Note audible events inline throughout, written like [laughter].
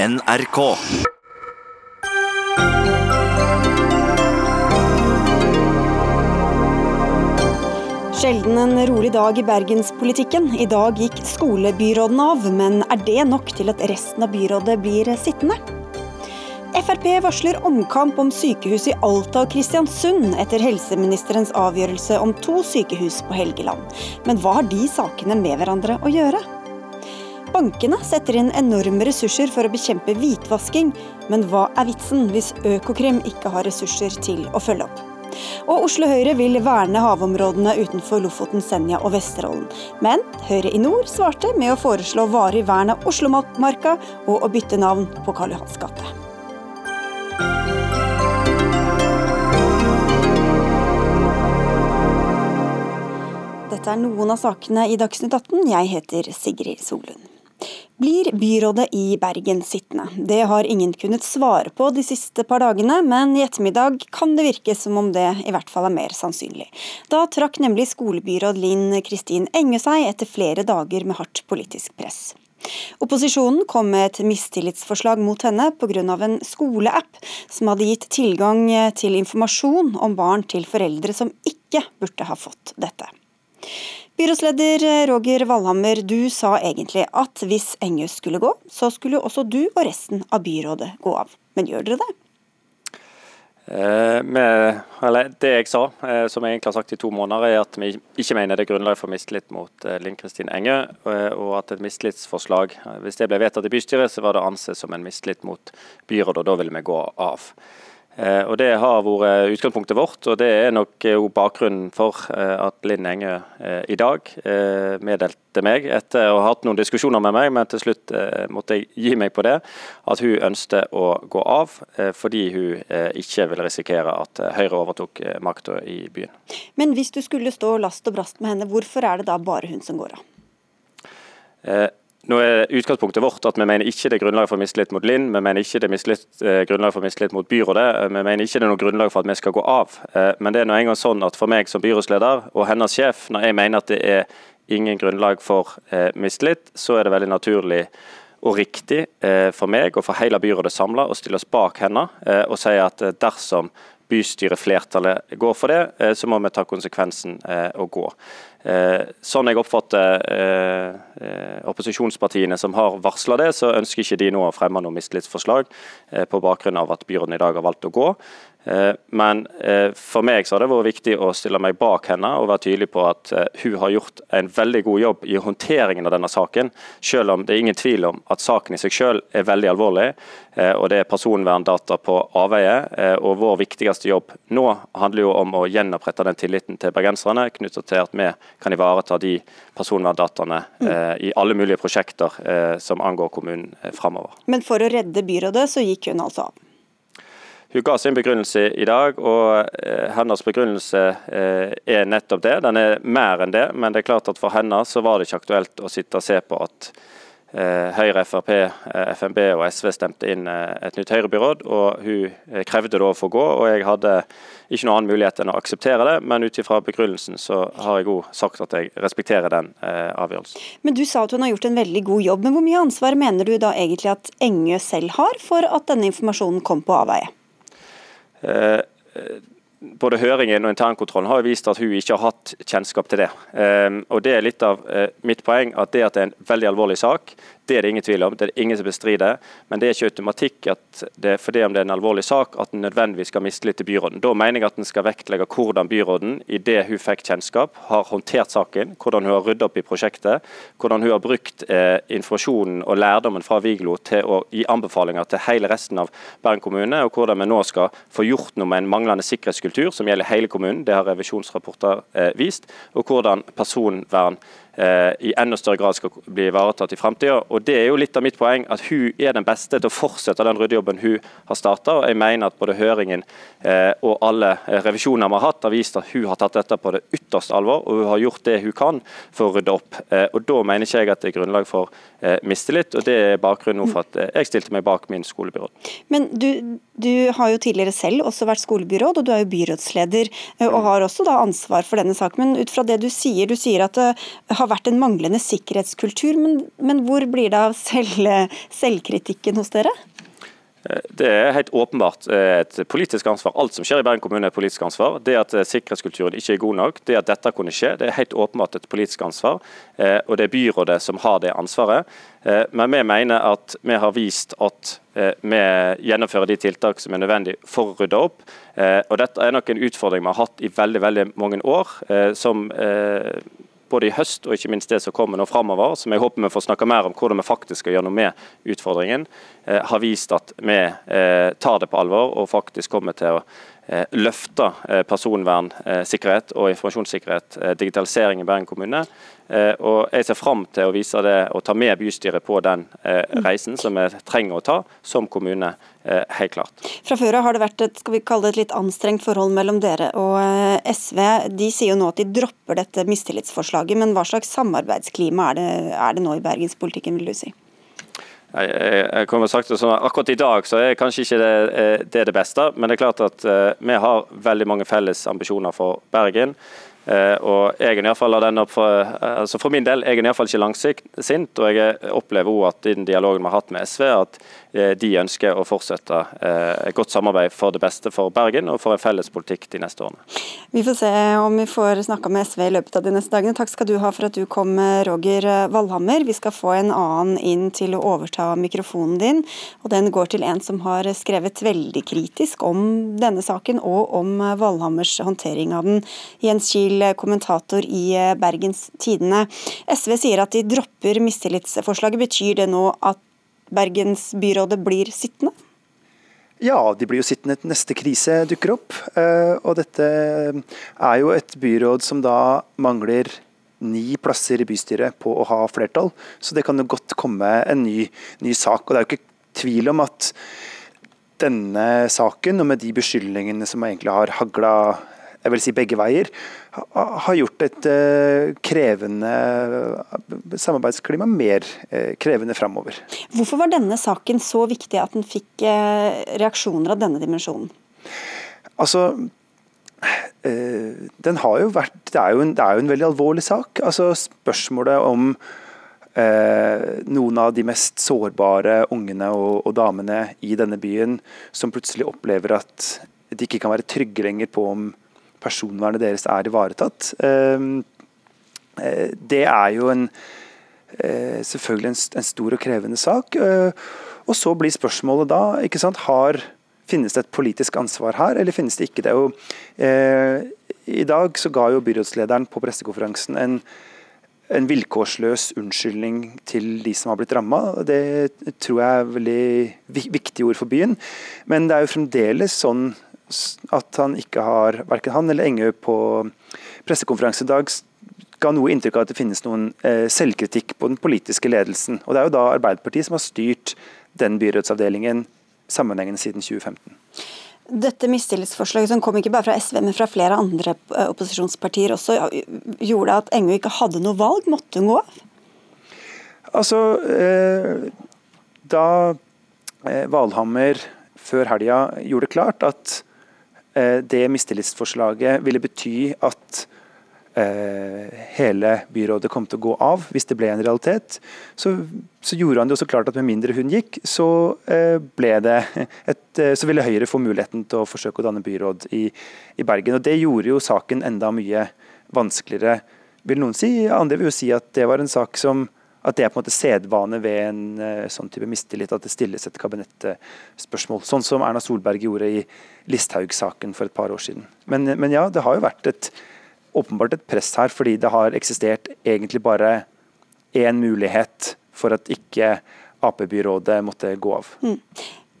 NRK. Sjelden en rolig dag i bergenspolitikken. I dag gikk skolebyråden av, men er det nok til at resten av byrådet blir sittende? Frp varsler omkamp om sykehus i Alta og Kristiansund etter helseministerens avgjørelse om to sykehus på Helgeland. Men hva har de sakene med hverandre å gjøre? Bankene setter inn enorme ressurser for å bekjempe hvitvasking, men hva er vitsen hvis Økokrim ikke har ressurser til å følge opp? Og Oslo Høyre vil verne havområdene utenfor Lofoten, Senja og Vesterålen. Men Høyre i nord svarte med å foreslå varig vern av Oslomarka og å bytte navn på Karl Johans gate. Dette er noen av sakene i Dagsnytt 18. Jeg heter Sigrid Solund. Blir byrådet i Bergen sittende? Det har ingen kunnet svare på de siste par dagene, men i ettermiddag kan det virke som om det i hvert fall er mer sannsynlig. Da trakk nemlig skolebyråd Linn Kristin Enge seg etter flere dager med hardt politisk press. Opposisjonen kom med et mistillitsforslag mot henne pga. en skoleapp som hadde gitt tilgang til informasjon om barn til foreldre som ikke burde ha fått dette. Byrådsleder Roger Valhammer, du sa egentlig at hvis Enghus skulle gå, så skulle også du og resten av byrådet gå av. Men gjør dere det? Eh, med, det jeg sa, eh, som jeg egentlig har sagt i to måneder, er at vi ikke mener det er grunnlag for mistillit mot eh, Linn Kristin Enge, eh, og at et mistillitsforslag, eh, hvis det ble vedtatt i bystyret, så var det ansett som en mistillit mot byrådet, og da ville vi gå av. Eh, og Det har vært utgangspunktet vårt, og det er nok bakgrunnen for eh, at Linn Enge eh, i dag meddelte meg, etter å ha hatt noen diskusjoner med meg, men til slutt måtte jeg gi meg på det, at hun ønsket å gå av fordi hun ikke ville risikere at Høyre overtok makta i byen. Men hvis du skulle stå last og brast med henne, hvorfor er det da bare hun som går av? Nå er utgangspunktet vårt at vi mener ikke det er grunnlag for mistillit mot Linn, vi mener ikke det er eh, grunnlag for mistillit mot byrådet, vi mener ikke det er noe grunnlag for at vi skal gå av. Eh, men det er nå engang sånn at for meg som byrådsleder og hennes sjef, når jeg mener at det er ingen grunnlag for eh, mistillit, så er det veldig naturlig og riktig for meg og for hele byrådet samla å stille oss bak henne og si at dersom bystyreflertallet går for det, så må vi ta konsekvensen og gå. Eh, sånn jeg oppfatter eh, eh, opposisjonspartiene som har varsla det, så ønsker ikke de nå å fremme noe mistillitsforslag på bakgrunn av at byråden i dag har valgt å gå. Eh, men eh, for meg så har det vært viktig å stille meg bak henne og være tydelig på at eh, hun har gjort en veldig god jobb i håndteringen av denne saken, selv om det er ingen tvil om at saken i seg selv er veldig alvorlig. Og det er personverndata på avveie. Og vår viktigste jobb nå handler jo om å gjenopprette den tilliten til bergenserne, knyttet til at vi kan ivareta de personverndataene i alle mulige prosjekter som angår kommunen framover. Men for å redde byrådet, så gikk hun altså av? Hun ga sin begrunnelse i dag, og eh, hennes begrunnelse eh, er nettopp det. Den er mer enn det, men det er klart at for henne så var det ikke aktuelt å sitte og se på at eh, Høyre, Frp, FNB og SV stemte inn et nytt Høyre-byråd, og hun krevde da å få gå. og Jeg hadde ikke noen annen mulighet enn å akseptere det, men ut ifra begrunnelsen så har jeg òg sagt at jeg respekterer den avgjørelsen. Men Du sa at hun har gjort en veldig god jobb, men hvor mye ansvar mener du da egentlig at Engø selv har for at denne informasjonen kom på avveie? Eh, både høringen og internkontrollen har vist at hun ikke har hatt kjennskap til det. Eh, og Det er litt av eh, mitt poeng, at det at det er en veldig alvorlig sak, det er det ingen tvil om, det er det ingen som bestrider. Men det er ikke automatikk at det, fordi om det er en alvorlig sak, at den nødvendigvis skal miste litt til byråden. Da mener jeg at en skal vektlegge hvordan byråden, i det hun fikk kjennskap, har håndtert saken. Hvordan hun har ryddet opp i prosjektet. Hvordan hun har brukt eh, informasjonen og lærdommen fra Viglo til å gi anbefalinger til hele resten av Bergen kommune. Og hvordan vi nå skal få gjort noe med en manglende sikkerhetskultur som gjelder hele kommunen. Det har revisjonsrapporter eh, vist. Og hvordan personvern i enda større grad skal bli ivaretatt i framtida. Det er jo litt av mitt poeng, at hun er den beste til å fortsette den ryddejobben hun har starta. Jeg mener at både høringen eh, og alle eh, revisjoner vi har hatt, har vist at hun har tatt dette på det ytterste alvor, og hun har gjort det hun kan for å rydde opp. Og Da mener ikke jeg at det er grunnlag for mistillit, og det er bakgrunnen for at jeg stilte meg bak min skolebyråd. Men du, du har jo tidligere selv også vært skolebyråd, og du er jo byrådsleder og mm. har også da ansvar for denne saken. Men ut fra det du sier, du sier at det har har vært en manglende sikkerhetskultur, men, men hvor blir det av selv, selvkritikken hos dere? Det er helt åpenbart et politisk ansvar. Alt som skjer i Bergen kommune er et politisk ansvar. Det at sikkerhetskulturen ikke er god nok, det at dette kunne skje, det er helt åpenbart et politisk ansvar. Og det er byrådet som har det ansvaret. Men vi mener at vi har vist at vi gjennomfører de tiltak som er nødvendig for å rydde opp. Og dette er nok en utfordring vi har hatt i veldig, veldig mange år. som både i høst og ikke minst det som kommer nå framover, som jeg håper vi får snakke mer om hvordan vi faktisk skal gjøre noe med utfordringen, eh, har vist at vi eh, tar det på alvor og faktisk kommer til å eh, løfte eh, personvern, eh, sikkerhet og informasjonssikkerhet, digitalisering i Bergen kommune. og Jeg ser fram til å vise det og ta med bystyret på den reisen som vi trenger å ta som kommune helt klart. Fra før av har det vært et, skal vi kalle det et litt anstrengt forhold mellom dere og SV. De sier jo nå at de dropper dette mistillitsforslaget, men hva slags samarbeidsklima er det, er det nå i bergenspolitikken, vil du si? Jeg, jeg, jeg kommer sagt det sånn, Akkurat i dag så er kanskje ikke det, eh, det, det beste, men det er klart at vi har veldig mange felles ambisjoner for Bergen. Eh, og jeg er fall av den opp for, altså for min del jeg er iallfall ikke langsint, og jeg opplever også at i den dialogen vi har hatt med SV, at eh, de ønsker å fortsette eh, et godt samarbeid for det beste for Bergen og for en felles politikk de neste årene. Vi får se om vi får snakka med SV i løpet av de neste dagene. Takk skal du ha for at du kom, Roger Valhammer. Vi skal få en annen inn til å overta mikrofonen din, og den går til en som har skrevet veldig kritisk om denne saken og om Valhammers håndtering av den. Jens Kiel kommentator i eh, Bergens Tidende. SV sier at de dropper mistillitsforslaget. Betyr det nå at Bergensbyrådet blir sittende? Ja, de blir jo sittende til neste krise dukker opp. Eh, og dette er jo et byråd som da mangler ni plasser i bystyret på å ha flertall. Så det kan jo godt komme en ny, ny sak. Og det er jo ikke tvil om at denne saken, og med de beskyldningene som egentlig har hagla jeg vil si begge veier, har gjort et eh, krevende samarbeidsklima mer eh, krevende framover. Hvorfor var denne saken så viktig at den fikk eh, reaksjoner av denne dimensjonen? Altså, den har jo vært Det er jo en, er jo en veldig alvorlig sak. Altså Spørsmålet om eh, noen av de mest sårbare ungene og, og, damene i denne byen som plutselig opplever at de ikke kan være trygge lenger på om personvernet deres er ivaretatt. Ehm, eh, det er jo en, eh, selvfølgelig en, stor og krevende sak. Eh, og så blir spørsmålet da ikke sant, har, Finnes det et politisk ansvar her, eller finnes det ikke det? Og, I dag så ga jo byrådslederen på pressekonferansen en, en vilkårsløs unnskyldning til de som har blitt ramma. Det tror jeg er veldig viktige ord for byen. Men det er jo fremdeles sånn at han ikke har, verken han eller Engø på pressekonferanse i dag ga noe inntrykk av at det finnes noen eh, selvkritikk på den politiske ledelsen. Og Det er jo da Arbeiderpartiet som har styrt den byrådsavdelingen sammenhengende siden 2015. Dette mistillitsforslaget som kom ikke bare fra SV, men fra flere andre eh, opposisjonspartier også, gjorde at Engø ikke hadde noe valg? Måtte hun gå av? Altså, eh, da eh, Valhammer før helga gjorde klart at det mistillitsforslaget ville bety at eh, hele byrådet kom til å gå av hvis det ble en realitet. Så, så gjorde han det også klart at med mindre hun gikk, så, eh, et, så ville Høyre få muligheten til å forsøke å danne byråd i, i Bergen. Og Det gjorde jo saken enda mye vanskeligere, vil noen si. Andre vil jo si at det var en sak som at det er på en måte sedvane ved en uh, sånn type mistillit, at det stilles et kabinettspørsmål. Sånn som Erna Solberg gjorde i Listhaug-saken for et par år siden. Men, men, ja, det har jo vært et, åpenbart et press her, fordi det har eksistert egentlig bare én mulighet for at ikke Ap-byrådet måtte gå av. Mm.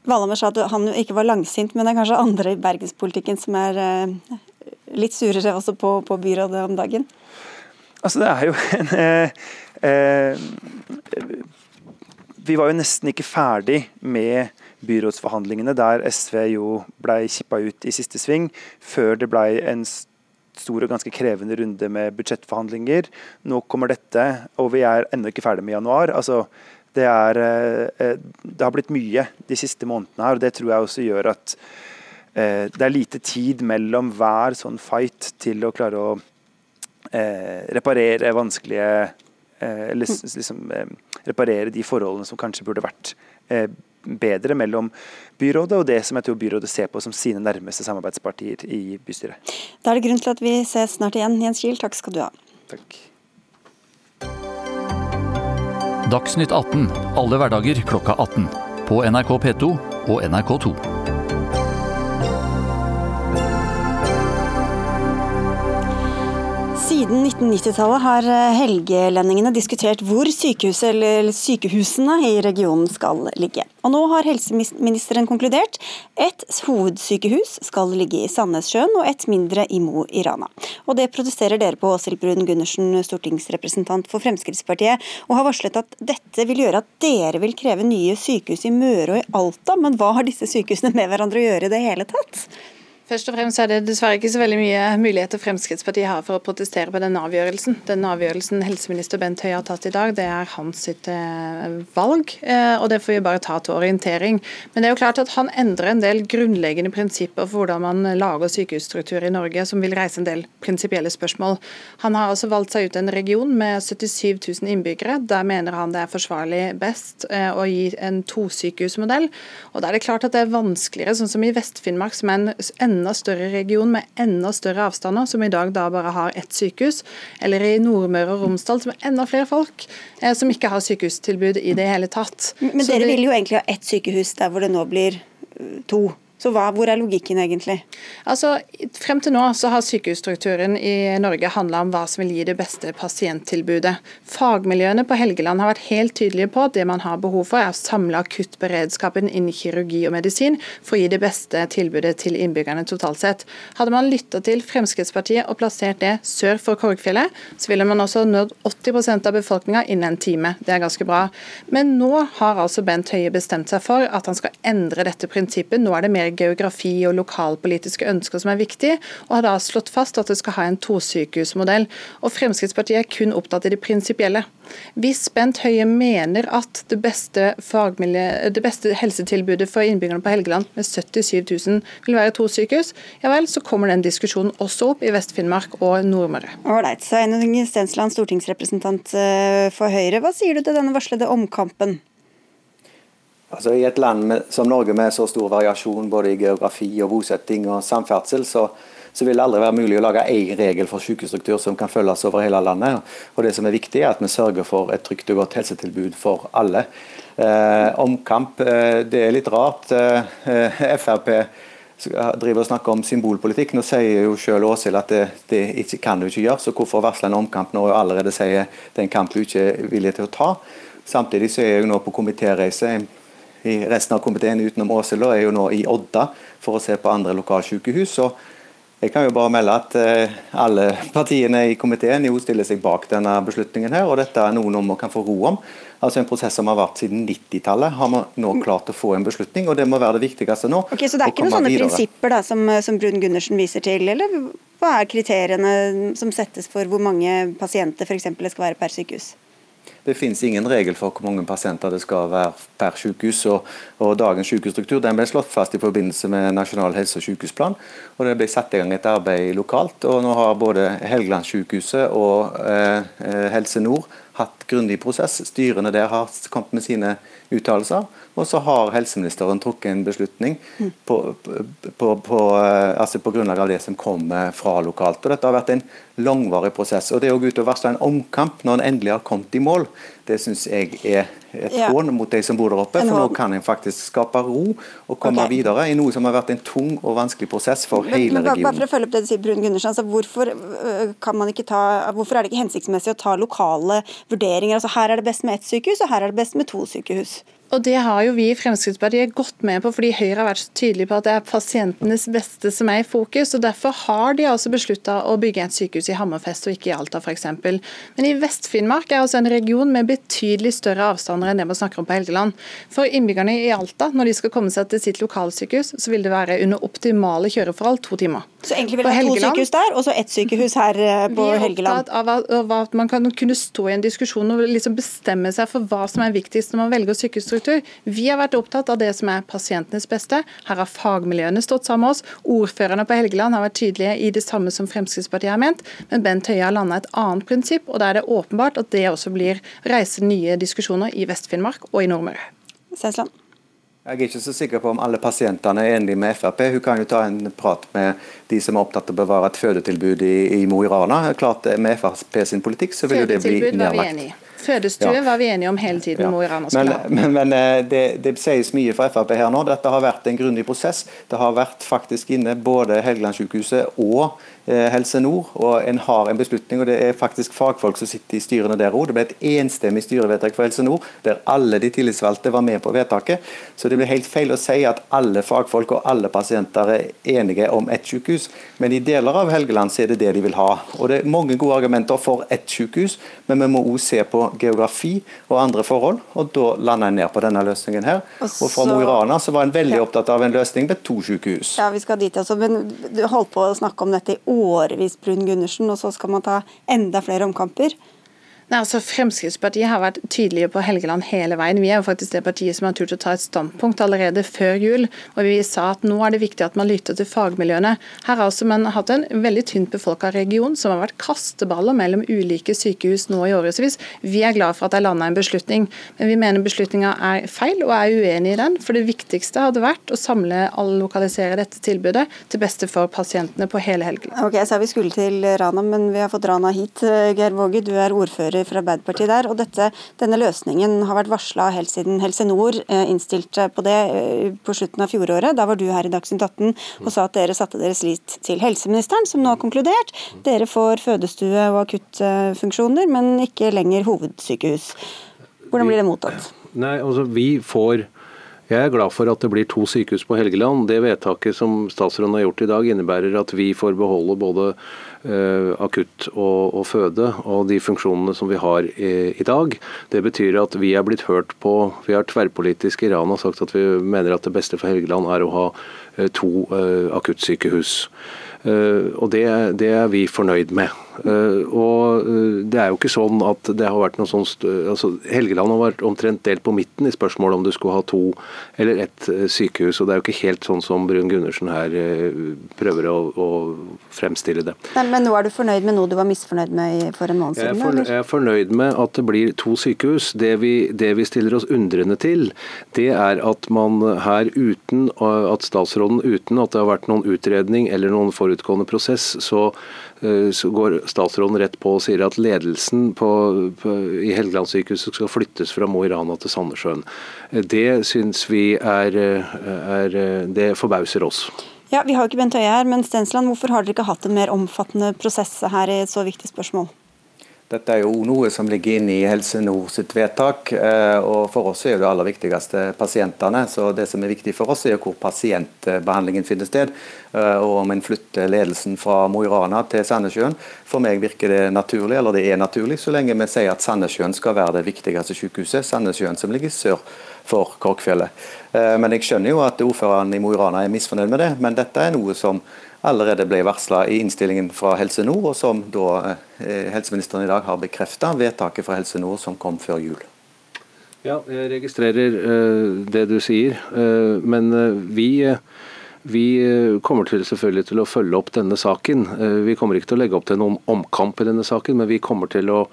Valhammer sa at han ikke var langsint, men det er kanskje andre i bergenspolitikken som er uh, litt surere også på, på byrådet om dagen? Altså, det er jo en eh, eh, Vi var jo nesten ikke ferdig med byrådsforhandlingene, der SV jo ble kippa ut i siste sving, før det ble en stor og ganske krevende runde med budsjettforhandlinger. Nå kommer dette, og vi er ennå ikke ferdig med januar. altså det, er, eh, det har blitt mye de siste månedene her, og det tror jeg også gjør at det er lite tid mellom hver sånn fight til å klare å eh, reparere vanskelige eh, Eller liksom eh, reparere de forholdene som kanskje burde vært eh, bedre mellom byrådet og det som jeg tror byrådet ser på som sine nærmeste samarbeidspartier i bystyret. Da er det grunn til at vi ses snart igjen. Jens Kiel, takk skal du ha. Takk. Dagsnytt 18 alle hverdager klokka 18. På NRK P2 og NRK2. Siden 1990-tallet har eh, helgelendingene diskutert hvor sykehusene i regionen skal ligge. Og nå har helseministeren konkludert. Et hovedsykehus skal ligge i Sandnessjøen og et mindre i Mo i Rana. Og det protesterer dere på, Åshild Brun Gundersen, stortingsrepresentant for Fremskrittspartiet, og har varslet at dette vil gjøre at dere vil kreve nye sykehus i Møre og i Alta. Men hva har disse sykehusene med hverandre å gjøre i det hele tatt? Først og fremst er det dessverre ikke så veldig mye muligheter Fremskrittspartiet har for å protestere på den avgjørelsen. Den avgjørelsen helseminister Bent Høie har tatt i dag, det er hans sitt eh, valg. Eh, og det får vi bare ta til orientering. Men det er jo klart at han endrer en del grunnleggende prinsipper for hvordan man lager sykehusstruktur i Norge, som vil reise en del prinsipielle spørsmål. Han har altså valgt seg ut en region med 77 000 innbyggere. Der mener han det er forsvarlig best eh, å gi en tosykehusmodell. Og da er det klart at det er vanskeligere, sånn som i Vest-Finnmark, som er en enda større region med enda større avstander, som i dag da bare har ett sykehus, eller i Nordmøre og Romsdal, som er enda flere folk, eh, som ikke har sykehustilbud i det hele tatt. Men dere det, vil jo egentlig ha ett sykehus der hvor det nå blir eh, to? Så hva, Hvor er logikken egentlig? Altså, Frem til nå så har sykehusstrukturen i Norge handla om hva som vil gi det beste pasienttilbudet. Fagmiljøene på Helgeland har vært helt tydelige på at det man har behov for, er å samle akuttberedskapen inn i kirurgi og medisin for å gi det beste tilbudet til innbyggerne totalt sett. Hadde man lytta til Fremskrittspartiet og plassert det sør for Korgfjellet, så ville man også nådd 80% av befolkninga innen en time. Det er ganske bra. Men nå har altså Bent Høie bestemt seg for at han skal endre dette prinsippet. Nå er det mer geografi og lokalpolitiske ønsker som er viktig, og har da slått fast at det skal ha en tosykehusmodell. Og Fremskrittspartiet er kun opptatt i det prinsipielle. Hvis Bent Høie mener at det beste, det beste helsetilbudet for innbyggerne på Helgeland med 77 000 vil være to sykehus, ja vel, så kommer den diskusjonen også opp i Vest-Finnmark og Nordmøre. Ålreit. Sveinung Stensland, stortingsrepresentant eh, for Høyre. Hva sier du til denne varslede omkampen? Altså I et land med, som Norge med så stor variasjon både i geografi og bosetting og samferdsel, så, så vil det aldri være mulig å lage én regel for sykehusstruktur som kan følges over hele landet. Og Det som er viktig, er at vi sørger for et trygt og godt helsetilbud for alle. Eh, omkamp, eh, det er litt rart. Eh, Frp driver og snakker om symbolpolitikk. Nå sier jo selv Åshild at det, det ikke kan du ikke gjøre, så hvorfor varsle en omkamp når hun allerede sier det er en kamp hun ikke er villig til å ta? Samtidig så er jeg nå på komitéreise i resten av komiteen utenom Åshild er jo nå i Odda for å se på andre lokalsykehus. og jeg kan jo bare melde at eh, alle partiene i komiteen jo stiller seg bak denne beslutningen. her, og Dette er noe vi kan få ro om. Altså En prosess som har vært siden 90-tallet, har vi nå klart å få en beslutning. og Det må være det viktigste nå. Ok, Så det er ikke noen sånne videre. prinsipper da, som, som Brun Gundersen viser til? eller Hva er kriteriene som settes for hvor mange pasienter for eksempel, det skal være per sykehus? Det finnes ingen regel for hvor mange pasienter det skal være per sykehus. Og, og Dagens sykehusstruktur den ble slått fast i forbindelse med Nasjonal helse- og sykehusplan. og Det ble satt i gang et arbeid lokalt. og Nå har både Helgelandssykehuset og eh, eh Helse Nord hatt grundig prosess. Styrene der har kommet med sine uttalelser. Og så har helseministeren trukket en beslutning på, på, på, eh, altså på, grunnlag av det som kommer fra lokalt. Og Dette har vært en langvarig prosess. og Det å gå ut og varsle en omkamp når en endelig har kommet i mål, det syns jeg er et hån mot de som bor der oppe. For nå kan en faktisk skape ro og komme okay. videre i noe som har vært en tung og vanskelig prosess for men, hele regionen. Bare for å følge opp det du sier, Brun Gundersen, altså hvorfor, øh, kan man ikke ta, hvorfor er det ikke hensiktsmessig å ta lokale vurderinger? Altså Her er det best med ett sykehus, og her er det best med to sykehus. Og Det har jo vi i Fremskrittspartiet gått med på, fordi Høyre har vært så tydelig på at det er pasientenes beste som er i fokus. og Derfor har de altså beslutta å bygge et sykehus i Hammerfest og ikke i Alta f.eks. Men i Vest-Finnmark er altså en region med betydelig større avstander enn det man snakker om på Helgeland. For innbyggerne i Alta, når de skal komme seg til sitt lokalsykehus, så vil det være under optimale kjøreforhold to timer. Så egentlig vil det være to sykehus der, og så ett sykehus her eh, på Helgeland? Vi er opptatt av at man kan kunne stå i en diskusjon og liksom bestemme seg for hva som er viktigst når man velger sykehusstruktur sykehusstruktur. Vi har vært opptatt av det som er pasientenes beste. Her har fagmiljøene stått sammen med oss. Ordførerne på Helgeland har vært tydelige i det samme som Fremskrittspartiet har ment. Men Bent Høie har landa et annet prinsipp, og da er det åpenbart at det også blir reise nye diskusjoner i Vest-Finnmark og i Nordmøre. Sesland. Jeg er ikke så sikker på om alle pasientene er enige med Frp. Hun kan jo ta en prat med de som er opptatt av å bevare et fødetilbud i, i Mo i Rana. Klart Med Frp sin politikk så vil jo det bli nedlagt. Fødestue ja. var vi enige om hele tiden. Ja. I Rana men, men, men eh, det, det, sies mye fra Frp her nå. Dette har vært en grundig prosess. Det har vært faktisk inne både Helgelandssykehuset og Helse Nord, og en har en beslutning. og Det er faktisk fagfolk som sitter i styrene der òg. Det ble et enstemmig styrevedtak for Helse Nord, der alle de tillitsvalgte var med på vedtaket. Så det blir helt feil å si at alle fagfolk og alle pasienter er enige om ett sykehus. Men i deler av Helgeland så er det det de vil ha. Og Det er mange gode argumenter for ett sykehus, men vi må òg se på geografi og andre forhold. og Da lander en ned på denne løsningen her. Og Fra Mo i Rana så var en veldig ja. opptatt av en løsning med to sykehus. Ja, vi skal dit altså, men Du holdt på å snakke om dette i år årevis Brun Gundersen, og så skal man ta enda flere omkamper. Nei, altså Fremskrittspartiet har vært tydelige på Helgeland hele veien. Vi er jo faktisk det partiet som har turt å ta et standpunkt allerede før jul. og Vi sa at nå er det viktig at man lytter til fagmiljøene. Her har altså man hatt en veldig tynt befolka region som har vært kasteballer mellom ulike sykehus nå i årevis. Vi er glad for at det er landa en beslutning, men vi mener beslutninga er feil og er uenig i den. For det viktigste hadde vært å samle og lokalisere dette tilbudet til beste for pasientene på hele Helgeland. Ok, så Vi skulle til Rana, men vi har fått Rana hit. Geir Våge, du er ordfører ordfører fra Arbeiderpartiet der. og dette, Denne løsningen har vært varsla helt siden Helse Nord eh, innstilte på det eh, på slutten av fjoråret. Da var du her i Dagsnytt 18 og sa at dere satte deres lit til helseministeren, som nå har konkludert. Dere får fødestue og akuttfunksjoner, men ikke lenger hovedsykehus. Hvordan blir det mottatt? Nei, altså Vi får jeg er glad for at det blir to sykehus på Helgeland. Det vedtaket som statsråden har gjort i dag, innebærer at vi får beholde både uh, akutt og, og, føde og de funksjonene som vi har i, i, dag. Det betyr at vi er blitt hørt på. Vi har tverrpolitisk i Iran sagt at vi mener at det beste for Helgeland er å ha uh, to uh, akuttsykehus. og det, det er vi fornøyd med. Eh, og eh, det er jo ikke sånn at det har vært noe sånn altså Helgeland har vært omtrent delt på midten i spørsmålet om du skulle ha to eller ett eh, sykehus. og Det er jo ikke helt sånn som Brun Gundersen her prøver å, å fremstille det. Nei, men nå er du fornøyd med noe du var misfornøyd med for en måned siden? Jeg er, for, jeg er fornøyd med at det blir to sykehus. Det vi, det vi stiller oss undrende til, det er at man her uten at statsråden uten at det har vært noen utredning eller noen forutgående prosess, så så går statsråden rett på og sier at ledelsen på, på, i Helgelandssykehuset skal flyttes fra Mo i Rana til Sandnessjøen. Eh, det syns vi er, eh, er, Det forbauser oss. Ja, Vi har jo ikke Bent Høie her, men Stensland, hvorfor har dere ikke hatt en mer omfattende prosess her i et så viktig spørsmål? Dette er jo noe som ligger inne i Helse Nord sitt vedtak. Eh, og For oss er det aller viktigste pasientene. så Det som er viktig for oss, er hvor pasientbehandlingen finner sted. Eh, og Om en flytter ledelsen fra Mo i Rana til Sandnessjøen. For meg virker det naturlig, eller det er naturlig, så lenge vi sier at Sandnessjøen skal være det viktigste sykehuset. Sandnessjøen som ligger sør for Korkfjellet. Eh, men jeg skjønner jo at ordføreren i Mo i Rana er misfornøyd med det. Men dette er noe som allerede ble varsla i innstillingen fra Helse Nord, og som da eh, helseministeren i dag har bekrefta vedtaket fra Helse Nord som kom før jul. Ja, jeg registrerer uh, det du sier, uh, men vi, vi kommer til selvfølgelig til å følge opp denne saken. Vi kommer ikke til å legge opp til noen omkamp i denne saken, men vi kommer til å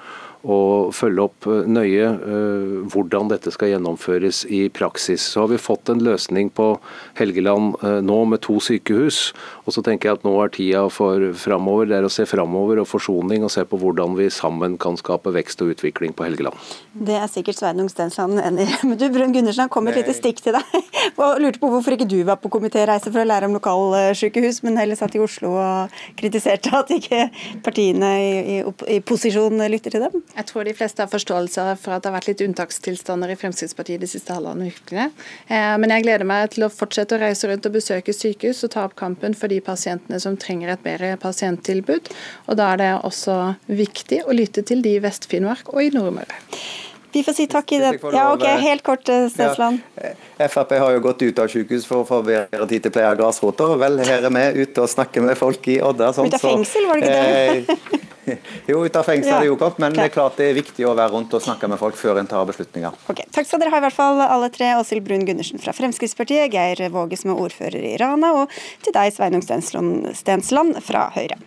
og følge opp eh, nøye uh, hvordan dette skal gjennomføres i praksis. Så har vi fått en løsning på Helgeland uh, nå med to sykehus. Og så tenker jeg at nå er tida for framover. Det er å se framover og forsoning og se på hvordan vi sammen kan skape vekst og utvikling på Helgeland. Det er sikkert Sveinung Stensland enig i. [laughs] Men du Brun Gundersen kom et lite stikk til deg [laughs] og lurte på hvorfor ikke du var på komitéreise for å lære om lokalsykehus, men heller satt i Oslo og kritiserte at ikke partiene i, i, i posisjon lytter til dem? Jeg tror de fleste har forståelse for at det har vært litt unntakstilstander i Fremskrittspartiet de siste halvannen ukene. Eh, men jeg gleder meg til å fortsette å reise rundt og besøke sykehus og ta opp kampen for de pasientene som trenger et bedre pasienttilbud. Og da er det også viktig å lytte til de i Vest-Finnmark og i Nordmøre. Vi får si takk i det. Ja, ok, Helt kort, eh, Stensland. Ja, Frp har jo gått ut av sykehus for å få bedre tid til pleie av grasrota. Vel, her er vi ute og snakker med folk i Odda. Sånn, ut av fengsel, var det ikke det? Eh, [laughs] Jo, ut av fengsel er det jo godt, men det er klart det er viktig å være rundt og snakke med folk før en tar beslutninger. Ok, Takk skal dere ha i hvert fall alle tre. Åshild Brun Gundersen fra Fremskrittspartiet, Geir Våge som er ordfører i Rana, og til deg Sveinung Stensland fra Høyre.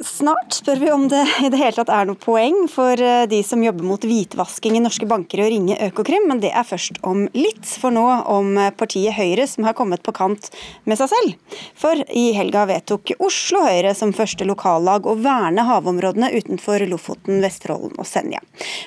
Snart spør vi om det i det hele tatt er noe poeng for eh, de som jobber mot hvitvasking i norske banker å ringe Økokrim, men det er først om litt. For nå om partiet Høyre som har kommet på kant med seg selv. For i helga vedtok Oslo Høyre som første lokallag å verne havområdene utenfor Lofoten, Vesterålen og Senja.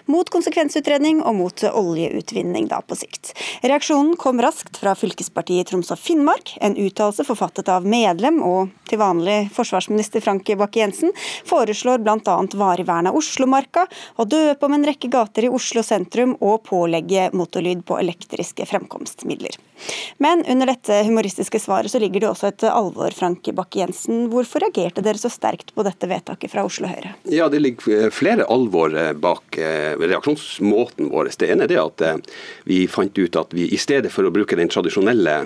Mot konsekvensutredning og mot oljeutvinning da på sikt. Reaksjonen kom raskt fra fylkespartiet Troms og Finnmark, en uttalelse forfattet av medlem og til vanlig forsvarsminister Frank Bakke-Jensen Jensen foreslår bl.a. varig vern av Oslomarka, å døpe om en rekke gater i Oslo sentrum og pålegge motorlyd på elektriske fremkomstmidler. Men under dette humoristiske svaret så ligger det også et alvor, Frank Bakke-Jensen. Hvorfor reagerte dere så sterkt på dette vedtaket fra Oslo Høyre? Ja, Det ligger flere alvor eh, bak eh, reaksjonsmåten vår. Det ene er det at eh, vi fant ut at vi i stedet for å bruke den tradisjonelle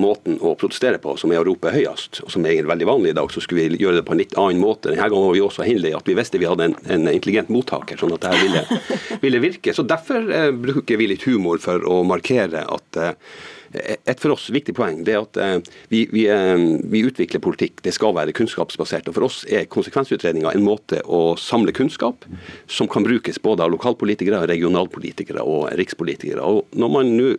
måten å protestere på, som er å rope høyest, og som er veldig vanlig i dag, så skulle vi gjøre det på en litt annen måte. Denne gangen var vi også heldige at vi visste vi hadde en, en intelligent mottaker, sånn at dette ville, ville virke. Så Derfor eh, bruker vi litt humor for å markere at eh, et for oss viktig poeng det er at eh, vi, vi, eh, vi, utvikler politikk. Det skal være kunnskapsbasert. og For oss er konsekvensutredninga en måte å samle kunnskap som kan brukes både av lokalpolitikere, regionalpolitikere og rikspolitikere. Og Når man nå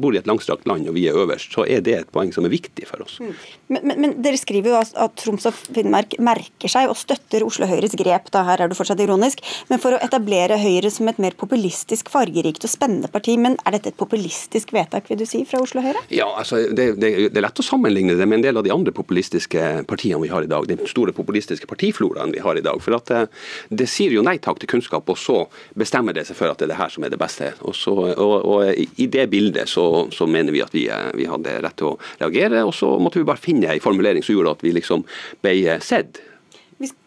bor i et langstrakt land og vi er øverst, så er det et poeng som er viktig for oss. Mm. Men, men, men Dere skriver jo at Troms og Finnmark merker seg og støtter Oslo Høyres grep, da her er du fortsatt ironisk, men for å etablere Høyre som et mer populistisk, fargerikt og spennende parti. Men er dette et populistisk vedtak, vil du si, fra Oslo? Oslo Høyre? Ja, altså, det, det, det, er lett å sammenligne det med en del av de andre populistiske partiene vi har i dag. Den store populistiske partifloraen vi har i dag. For at det, eh, sier jo nei takk til kunnskap, og så bestemmer det seg for at det er det her som er det beste. Og, så, og, og I det bildet så, så, mener vi at vi, eh, vi hadde rett til å reagere, og så måtte vi bare finne en formulering som gjorde at vi liksom ble sett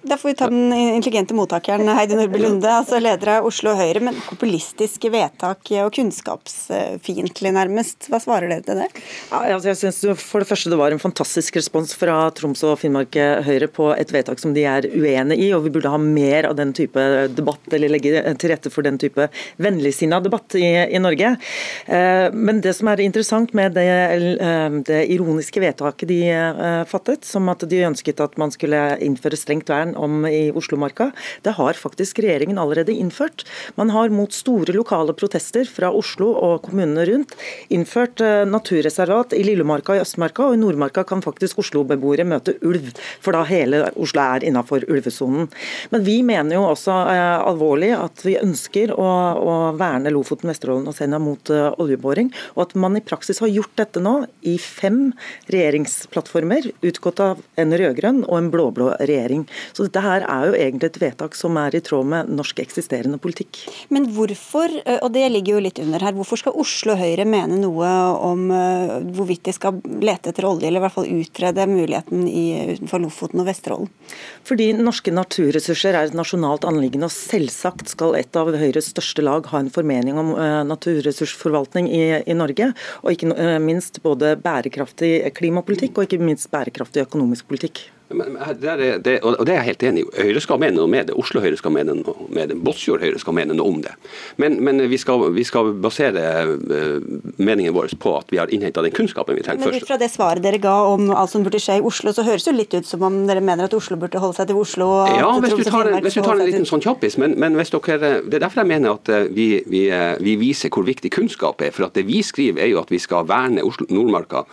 da får vi ta den intelligente mottakeren Heidi Nordby Lunde, altså leder av Oslo Høyre. Men populistiske vedtak og kunnskapsfiendtlig, nærmest. Hva svarer dere til det? Ja, altså jeg synes For det første det var en fantastisk respons fra Troms og Finnmark Høyre på et vedtak som de er uenig i, og vi burde ha mer av den type debatt, eller legge til rette for den type vennligsinna debatt i, i, Norge. Eh, men det som er interessant med det, eh, det ironiske vedtaket de eh, fattet, som at de ønsket at man skulle innføre strengt vern om i Oslomarka. Det har faktisk regjeringen allerede innført. Man har mot store lokale protester fra Oslo og kommunene rundt innført eh, naturreservat i Lillemarka i Østmarka, og i Nordmarka kan faktisk Oslo-beboere møte ulv, for da hele Oslo er innafor ulvesonen. Men vi mener jo også eh, alvorlig at vi ønsker å, å verne Lofoten, Vesterålen og Senja mot uh, oljeboring, og at man i praksis har gjort dette nå i fem regjeringsplattformer, utgått av en rød-grønn og en blå-blå regjering. Så dette her er jo egentlig et vedtak som er i tråd med norsk eksisterende politikk. Men hvorfor, eh, og det ligger jo litt under her, hvorfor skal Oslo Høyre mene noe om eh, hvorvidt de skal lete etter olje, eller i hvert fall utrede muligheten i, utenfor Lofoten og Vesterålen? Fordi norske naturressurser er et nasjonalt anliggende, og selvsagt skal et av Høyres største lag ha en formening om uh, naturressursforvaltning i, i, Norge, og ikke minst både bærekraftig klimapolitikk og ikke minst bærekraftig økonomisk politikk. Men, det det, og det er jeg helt enig i. Høyre skal mene noe med det. Oslo Høyre skal mene noe med det. Båtsfjord Høyre skal mene noe om det. Men, men vi, skal, vi, skal, basere uh, meningen vår på at vi har innhenta den kunnskapen vi trenger først. Men ut fra det svaret dere ga om alt som burde skje i Oslo, så høres det litt ut som om dere mener at Oslo burde holde seg til Oslo? ja, hvis du, tar, hvis du tar, en liten sånn kjappis. Men, men dere, det er derfor jeg mener at eh, vi, vi, eh, vi viser hvor viktig kunnskap er. For at det vi skriver er jo at vi skal verne Oslo, Nordmarka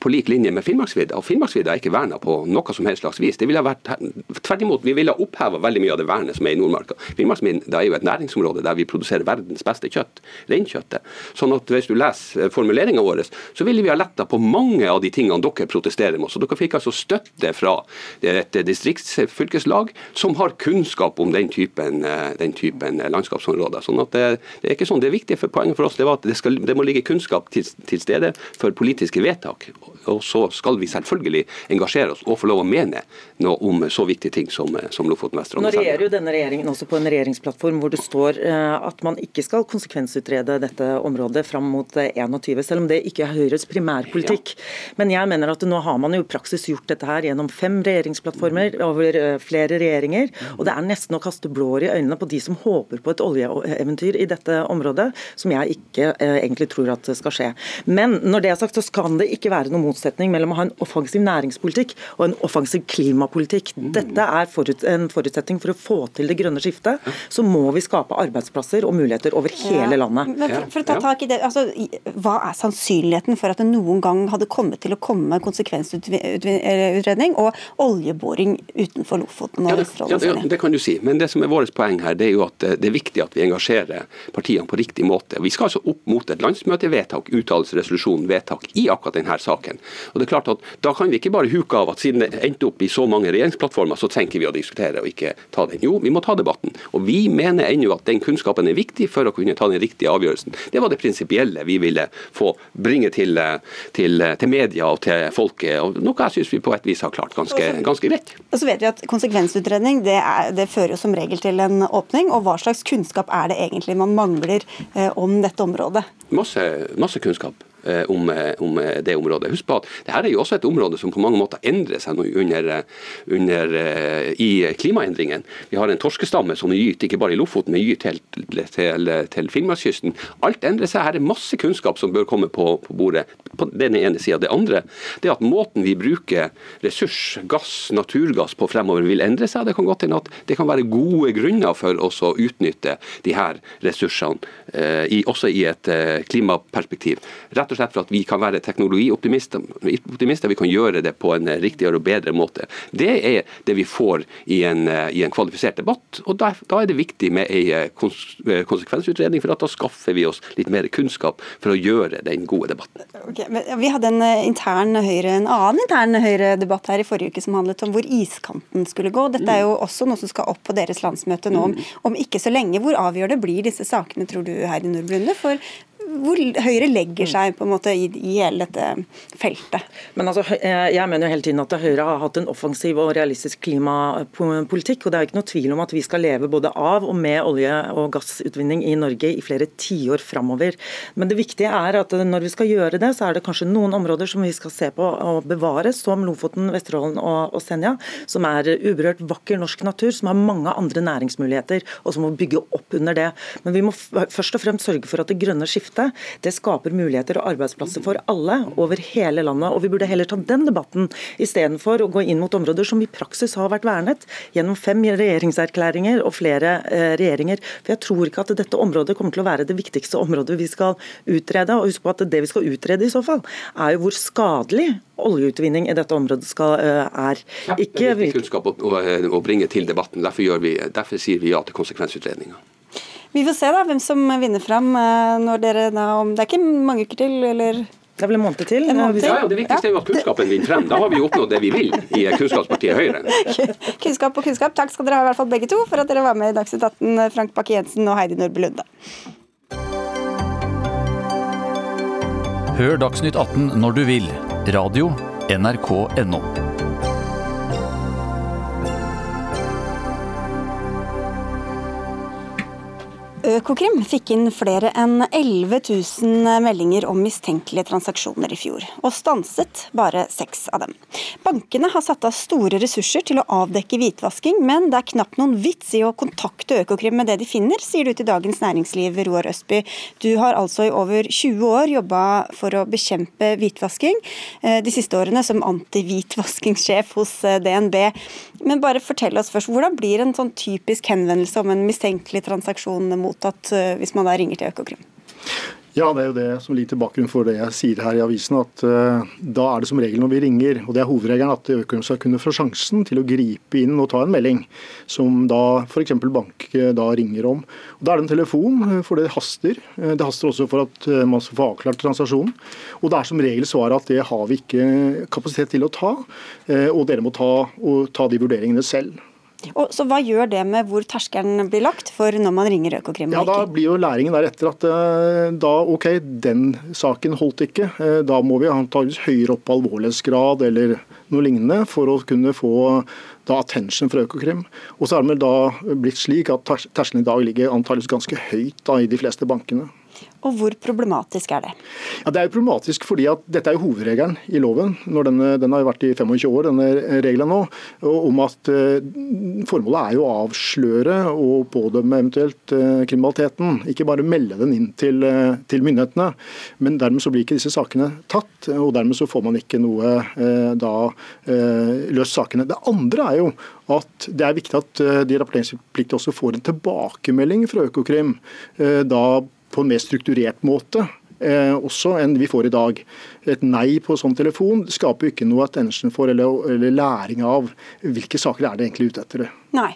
på lik linje med Finnmarksvidda. Og Finnmarksvidda er ikke verna på noe som helst slags vis. Det ville vært, tvert imot, Vi ville oppheva veldig mye av det vernet som er i Nordmarka. Finnmarksvidda er jo et næringsområde der vi produserer verdens beste kjøtt, reinkjøttet. Sånn at hvis du leser formuleringa vår, så ville vi ha letta på mange av de tingene dere protesterer mot. Så dere fikk altså støtte fra et distriktsfylkeslag som har kunnskap om den typen, den typen landskapsområder. Sånn at det, det, er ikke sånn. Det viktige for poenget for oss det var at det, skal, det må ligge kunnskap til, til stede for politiske vedtak. Og så skal vi selvfølgelig engasjere oss og få lov å mene noe om så viktige ting som, som Lofoten, Vesterålen Nå regjerer jo denne regjeringen også på en regjeringsplattform hvor det står eh, at man ikke skal konsekvensutrede dette området fram mot 21, eh, selv om det ikke er Høyres primærpolitikk. Ja. Men jeg mener at nå har man jo i praksis gjort dette her gjennom fem regjeringsplattformer over eh, flere regjeringer, og det er nesten å kaste blår i øynene på de som håper på et oljeeventyr i dette området, som jeg ikke egentlig tror at skal skje. Men når det er sagt, så kan det ikke være noen motsetning mellom å ha en offensiv næringspolitikk og en offensiv klimapolitikk. Dette er en forutsetning for å få til det grønne skiftet. Så må vi skape arbeidsplasser og muligheter over hele landet. Men for, for, å ta tak i det, altså, Hva er sannsynligheten for at det noen gang hadde kommet til å komme konsekvensutredning og oljeboring utenfor Lofoten og Vesterålen? Ja, det, det, kan du si. Men det som er vårt poeng her, det er jo at eh, det er viktig at vi engasjerer partiene på riktig måte. Vi skal altså opp mot et landsmøtevedtak, uttalelsesresolusjon, vedtak i akkurat denne saken. Og det er klart at Da kan vi ikke bare huke av at siden det endte opp i så mange regjeringsplattformer, så trenger vi å diskutere og ikke ta den. Jo, vi må ta debatten. Og vi mener ennå at den kunnskapen er viktig for å kunne ta den riktige avgjørelsen. Det var det prinsipielle vi ville få bringe til, til, til media og til folket, og noe jeg syns vi på et vis har klart ganske, ganske greit. Og så vet vi at Konsekvensutredning det, er, det fører som regel til en åpning. og Hva slags kunnskap er det egentlig man mangler eh, om dette området? Masse, masse kunnskap. Eh, om, eh, om, eh, det området. Husk på at dette er jo også et område som på mange måter endrer seg under, under, i klimaendringen. Vi har en torskestamme som gyter ikke bare i Lofoten, men gyter til, til, til Finnmarkskysten. Alt endrer seg. Her er masse kunnskap som bør komme på, på bordet. på den ene sida. Det andre det er at måten vi bruker ressurs, gass, naturgass på fremover vil endre seg. Det kan godt hende at det kan være gode grunner for oss å utnytte de her ressursene, også i et klimaperspektiv. Rett rett og slett for at vi kan være teknologioptimister. Vi kan gjøre det på en riktigere og bedre måte. Det er det vi får i en, i en kvalifisert debatt. og da, da, er det viktig med en eh, eh, konsekvensutredning, for at da skaffer vi oss litt mer kunnskap for å gjøre den gode debatten. Okay, vi hadde en, eh, intern høyre, en annen intern Høyre-debatt her i forrige uke som handlet om hvor iskanten skulle gå. Dette er jo også noe som skal opp på deres landsmøte nå om, om ikke så lenge. Hvor avgjørende blir disse sakene, tror du, Heidi Nordblunde, for hvor Høyre legger seg på en måte i, i hele dette feltet. Men altså, Jeg mener jo hele tiden at Høyre har hatt en offensiv og realistisk klimapolitikk. og Det er ikke noe tvil om at vi skal leve både av og med olje- og gassutvinning i Norge i flere tiår framover. Men det viktige er at når vi skal gjøre det, så er det kanskje noen områder som vi skal se på og bevare, som Lofoten, Vesterålen og, og Senja, som er uberørt vakker norsk natur, som har mange andre næringsmuligheter, og som må bygge opp under det. Men vi må først og fremst sørge for at det grønne skiftet dette. Det skaper muligheter og arbeidsplasser for alle over hele landet. og Vi burde heller ta den debatten istedenfor å gå inn mot områder som i praksis har vært vernet gjennom fem regjeringserklæringer og flere eh, regjeringer. For Jeg tror ikke at dette området kommer til å være det viktigste området vi skal utrede. og husk på at Det vi skal utrede i så fall, er jo hvor skadelig oljeutvinning i dette området skal, uh, er. Ikke... det er viktig kunnskap å, å, å, bringe til debatten. Derfor, vi, derfor sier vi ja til konsekvensutredninga. Vi får se da hvem som vinner fram eh, når dere da om Det er ikke mange uker til, eller? Det er vel en måned til? En måned til. Ja, ja, Det viktigste er jo at kunnskapen vinner frem. Da har vi oppnådd det vi vil i Kunnskapspartiet Høyre. [laughs] Kunnskap og kunnskap. Takk skal dere ha i hvert fall begge to for at dere var med i Dagsnytt 18, Frank Bakke-Jensen og Heidi Nordby Lunde. Hør Dagsnytt 18 når du vil. Radio NRK.no. Økokrim fikk inn flere enn 11 000 meldinger om mistenkelige transaksjoner i fjor, og stanset bare seks av dem. Bankene har satt av store ressurser til å avdekke hvitvasking, men det er knapt noen vits i å kontakte Økokrim med det de finner, sier du til Dagens Næringsliv, Roar Østby. Du har altså i over 20 år jobba for å bekjempe hvitvasking, eh, de siste årene som antihvitvaskingssjef hos eh, DNB. Men bare fortell oss først, hvordan blir en sånn typisk henvendelse om en mistenkelig transaksjon mot mottatt eh, hvis man da ringer til Økokrim? Ja, det er jo det som ligger til bakgrunn for det jeg sier her i avisen. at uh, Da er det som regel når vi ringer, og det er hovedregelen, at Økokrim skal kunne få sjansen til å gripe inn og ta en melding, som da f.eks. bank eh, da ringer om. Og Da er det en telefon, for det haster. Det haster også for at man skal få avklart transaksjonen. Og det er som regel svaret at det har vi ikke kapasitet til å ta, og dere må ta, ta de vurderingene selv. Og så Hva gjør det med hvor terskelen blir lagt for når man ringer Økokrim? Ja, Da blir jo læringen deretter at uh, da OK, den saken holdt ikke. Uh, da må vi antakeligvis høyere opp alvorlighetsgrad eller noe lignende for å kunne få da attention fra Økokrim. Og så er det vel da blitt slik at terskelen i dag ligger antakeligvis ganske høyt da, i de fleste bankene. Og hvor problematisk er det? Ja, Det er jo problematisk fordi at dette er jo hovedregelen i loven. denne, Den har jo vært i 25 år, denne regelen nå. Om at uh, formålet er jo å avsløre og pådømme eventuelt uh, kriminaliteten. Ikke bare melde den inn til, uh, til, myndighetene. Men dermed så blir ikke disse sakene tatt, og dermed så får man ikke noe da løst sakene. Det andre er jo at det er viktig at de rapporteringspliktige også får en tilbakemelding fra Økokrim. da på en mer strukturert måte. Eh, også enn vi får i dag. Et nei på sånn telefon skaper jo ikke noe attention for eller, eller, læring av hvilke saker er det egentlig ute etter. Nei.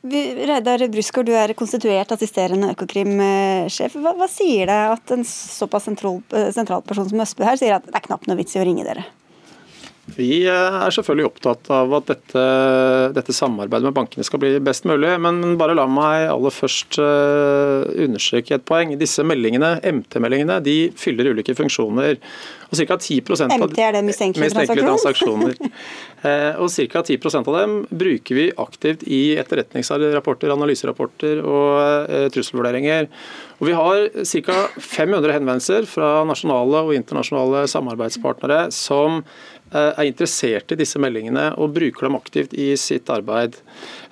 Reidar Brusgaard, du er konstituert assisterende Økokrim-sjef. Hva, hva, sier det at en såpass sentral, eh, sentral person som Østbø her sier at det er knapt noe vits i å ringe dere? Vi eh, er selvfølgelig opptatt av at dette, dette, samarbeidet med bankene skal bli best mulig. Men bare la meg aller først uh, understreke et poeng. Disse meldingene, MT-meldingene de fyller ulike funksjoner. Og ca. 10% av MT er det mistenkelige transaksjoner? uh, [laughs] og ca. 10% av dem bruker vi aktivt i etterretningsrapporter, analyserapporter og trusselvurderinger. Og Vi har ca. 500 henvendelser fra nasjonale og internasjonale samarbeidspartnere som Eh, er interessert i disse meldingene og bruker dem aktivt i sitt arbeid.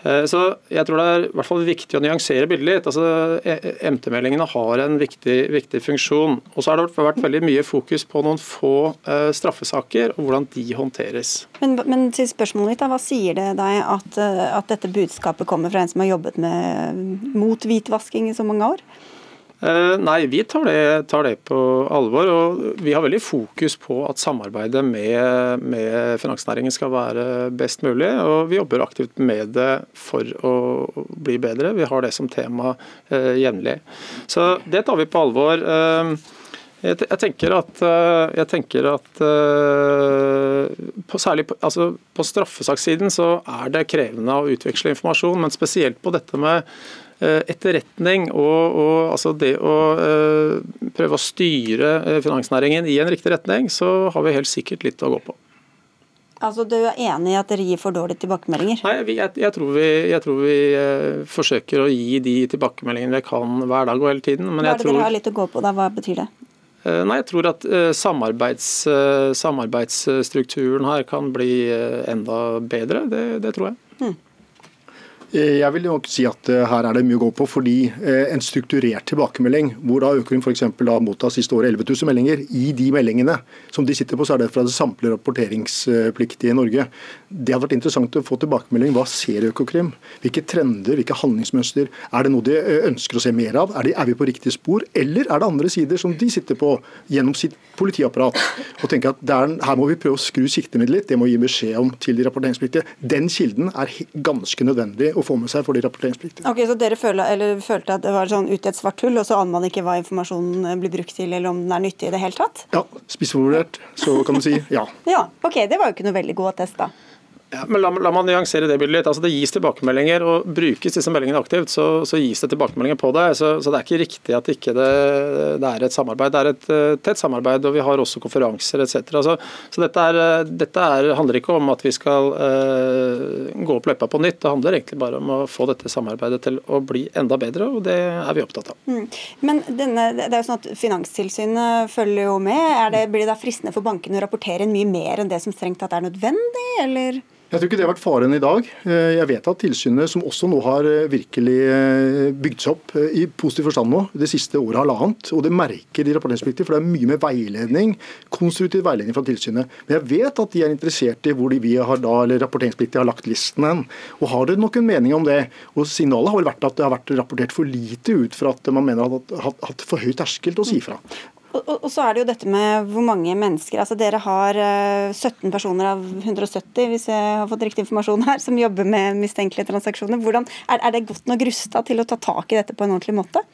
Eh, så jeg tror det er i hvert fall viktig å nyansere bildet litt. Altså, e, MT-meldingene har en viktig, viktig, funksjon. Og så har det vært veldig mye fokus på noen få uh, straffesaker og hvordan de håndteres. Men, men til spørsmålet mitt, da, hva sier det deg at, at dette budskapet kommer fra en som har jobbet med, mot hvitvasking i så mange år? Eh, nei, vi tar det, tar det, på alvor. og Vi har veldig fokus på at samarbeidet med, med, finansnæringen skal være best mulig. og Vi jobber aktivt med det for å bli bedre. Vi har det som tema eh, jevnlig. Så det tar vi på alvor. Eh, jeg, tenker at, eh, jeg tenker at på, særlig på, altså på straffesakssiden så er det krevende å utveksle informasjon, men spesielt på dette med etterretning og, og altså det å uh, prøve å styre eh, finansnæringen i en riktig retning, så har vi helt sikkert litt å gå på. Altså Du er enig i at dere gir for dårlige tilbakemeldinger? Nei, jeg, jeg, tror vi, jeg tror vi forsøker å gi de tilbakemeldingene vi kan hver dag og hele tiden. Hva er det tror... dere har litt å gå på da? Hva betyr det? Nei, Jeg tror at samarbeids, samarbeidsstrukturen her kan bli enda bedre. Det, det tror jeg. Hmm. Eh, jeg vil nok si at eh, her er det mye å gå på, fordi eh, en strukturert tilbakemelding, hvor da Økokrim f.eks. mottatt siste året 11 000 meldinger, i de meldingene som de sitter på, så er det fra det samtlige rapporteringspliktige i Norge. Det har vært interessant å få tilbakemelding. Hva ser Økokrim? Hvilke trender, hvilke handlingsmønster? Er det noe de ønsker å se mer av? Er, de, er vi på riktig spor? Eller er det andre sider som de sitter på gjennom sitt politiapparat og tenker at der, her må vi prøve å skru siktemiddelet litt, det må vi gi beskjed om til de rapporteringspliktige. Den kilden er ganske nødvendig å få med seg for de rapporteringspliktige. Ok, Så dere følte, følte at det var sånn ut i et svart hull, og så aner man ikke hva informasjonen blir brukt til, eller om den er nyttig i det hele tatt? Ja, spissformulert så kan du si ja. [laughs] ja, ok, Det var jo ikke noe veldig god attest, da. Ja, men la, la, meg nyansere det bildet litt. Altså, det gis tilbakemeldinger, og brukes disse meldingene aktivt, så, så gis det tilbakemeldinger på det. Så, så, det er ikke riktig at ikke det, det er et samarbeid. Det er et uh, tett samarbeid, og vi har også konferanser etc. Så, så dette, er, uh, dette er, handler ikke om at vi skal uh, gå opp løypa på nytt. Det handler egentlig bare om å få dette samarbeidet til å bli enda bedre, og det er vi opptatt av. Mm. Men denne, det er jo sånn at Finanstilsynet følger jo med. Det, blir det da fristende for bankene å rapportere mye mer enn det som strengt tatt er nødvendig, eller? Jeg tror ikke det har vært faren i dag. Eh, jeg vet at tilsynet, som også nå har eh, virkelig eh, bygd seg opp i positiv forstand nå, det siste året halvannet, og det merker de rapporteringspliktige, for det er mye med veiledning, konstruktiv veiledning fra tilsynet. Men jeg vet at de er interessert i hvor de vi har da, eller rapporteringspliktige har lagt listen hen. Og har dere nok en mening om det? Og Signalet har vel vært at det har vært rapportert for lite ut fra at man mener at hatt for høy terskel til å si fra. Og, og, så er det jo dette med hvor mange mennesker. altså Dere har 17 eh, personer av 170, hvis jeg har fått riktig informasjon her, som jobber med mistenkelige transaksjoner. Hvordan, er, er det godt nok rusta til å ta tak i dette på en ordentlig måte?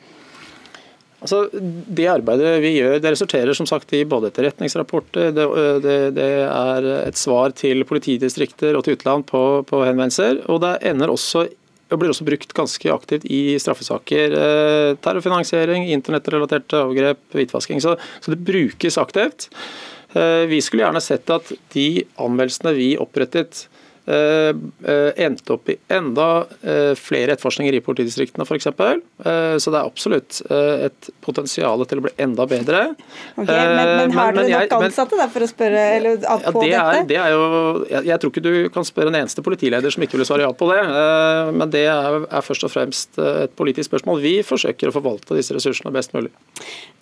Altså, Det arbeidet vi gjør, det resulterer som sagt i både etterretningsrapporter, det, det, det er et svar til politidistrikter og til utland på, på henvendelser. og det ender også og blir også brukt ganske aktivt i straffesaker. Eh, terrorfinansiering, internettrelaterte overgrep, hvitvasking. Så, så det brukes aktivt. Eh, vi skulle gjerne sett at de anmeldelsene vi opprettet endte opp i enda eh, flere etterforskninger i politidistriktene f.eks. Så det er absolutt et potensial til å bli enda bedre. Okay, men, men, har dere nok ansatte da, for å spørre eller, på ja, det er, dette? Det er jo, jeg, jeg, tror ikke du kan spørre en eneste politileder som ikke vil svare ja på det. Men det er, er først og fremst et politisk spørsmål. Vi forsøker å forvalte disse ressursene best mulig.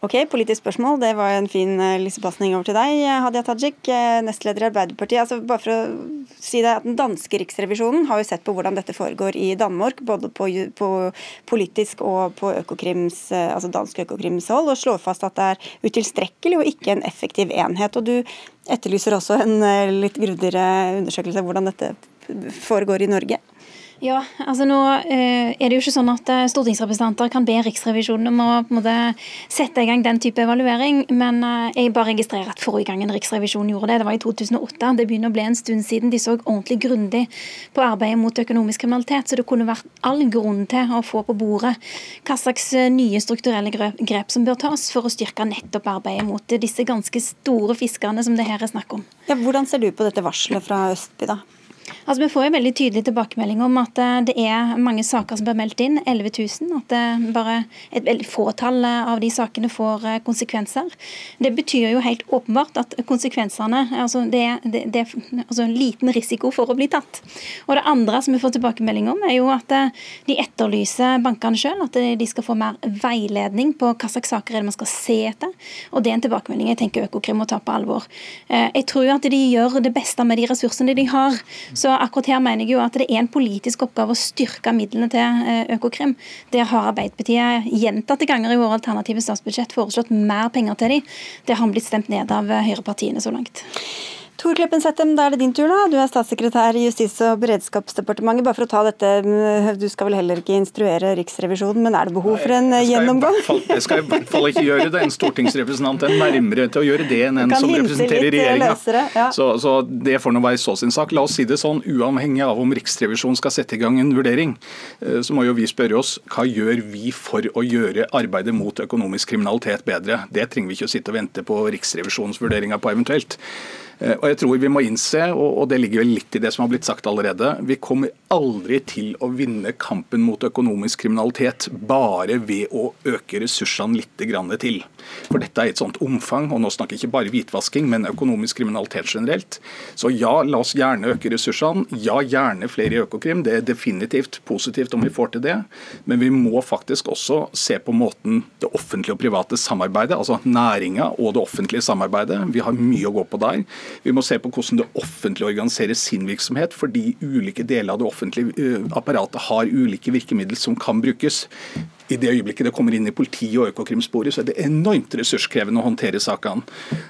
Ok, politisk spørsmål. Det var en fin lissepasning over til deg, Hadia Tajik, nestleder i Arbeiderpartiet. Altså, bare for å si det, at den danske riksrevisjonen har jo sett på hvordan dette foregår i Danmark, både på, på politisk og på Økokrims, eh, altså dansk Økokrims hold, og slår fast at det er utilstrekkelig og ikke en effektiv enhet. Og Du etterlyser også en eh, litt grundigere undersøkelse av hvordan dette foregår i Norge? Ja, altså nå eh, er det jo ikke sånn at eh, stortingsrepresentanter kan be Riksrevisjonen om å på en måte sette i gang den type evaluering, men eh, jeg bare registrerer at forrige gangen Riksrevisjonen gjorde det, det var i 2008. Det begynner å bli en stund siden de så ordentlig grundig på arbeidet mot økonomisk kriminalitet, så det kunne vært all grunn til å få på bordet hva slags nye strukturelle grep som bør tas for å styrke nettopp arbeidet mot disse ganske store fiskerne som det her er snakk om. Ja, hvordan ser du på dette varselet fra Østby, da? Altså, Vi får jo veldig tydelig tilbakemelding om at eh, det er mange saker som blir meldt inn, 11 000. At det bare et veldig fåtall eh, av de sakene får eh, konsekvenser. Det betyr jo helt åpenbart at konsekvensene altså det, det, det er altså liten risiko for å bli tatt. Og Det andre som vi får tilbakemelding om, er jo at de etterlyser bankene sjøl. At de skal få mer veiledning på hva slags saker er det man skal se etter. Og Det er en tilbakemelding jeg tenker Økokrim må ta på alvor. Jeg tror at de gjør det beste med de ressursene de har. Så akkurat her mener jeg jo at det er en politisk oppgave å styrke midlene til eh, Økokrim. Der har Arbeiderpartiet gjentatte ganger i våre alternative statsbudsjett foreslått mer penger til dem. Det har blitt stemt ned av eh, høyrepartiene så langt. Tor Kleppen Settem, da er det din tur. da. Du er statssekretær i Justis- og beredskapsdepartementet. Bare for å ta dette, mm, Du skal vel heller ikke instruere Riksrevisjonen, men er det behov for en Nei, gjennomgang? Jeg skal i hvert fall ikke gjøre det. En stortingsrepresentant er nærmere til å gjøre det enn en som representerer regjeringa. Ja. Så, så, det får nå være så sin sak. La oss si det sånn, uavhengig av om Riksrevisjonen skal sette i gang en vurdering, eh, så må jo vi spørre oss hva gjør vi for å gjøre arbeidet mot økonomisk kriminalitet bedre. Det trenger vi ikke å sitte og vente på Riksrevisjonens vurderinger på eventuelt. Eh, og jeg tror vi må innse, og det ligger vel litt i det som har blitt sagt allerede, vi kommer aldri til å vinne kampen mot økonomisk kriminalitet bare ved å øke ressursene litt til. For dette er et sånt omfang, og nå snakker jeg ikke bare hvitvasking, men økonomisk kriminalitet generelt. Så ja, la oss gjerne øke ressursene. Ja, gjerne flere i Økokrim. Det er definitivt positivt om vi får til det. Men vi må faktisk også se på måten det offentlige og private samarbeidet, altså næringa og det offentlige samarbeidet. Vi har mye å gå på der. Vi må se på hvordan det offentlige organiserer sin virksomhet, fordi ulike deler av det offentlige eh, apparatet har ulike virkemidler som kan brukes i det øyeblikket det kommer inn i politi- og Økokrim-sporet, så er det enormt ressurskrevende å håndtere sakene.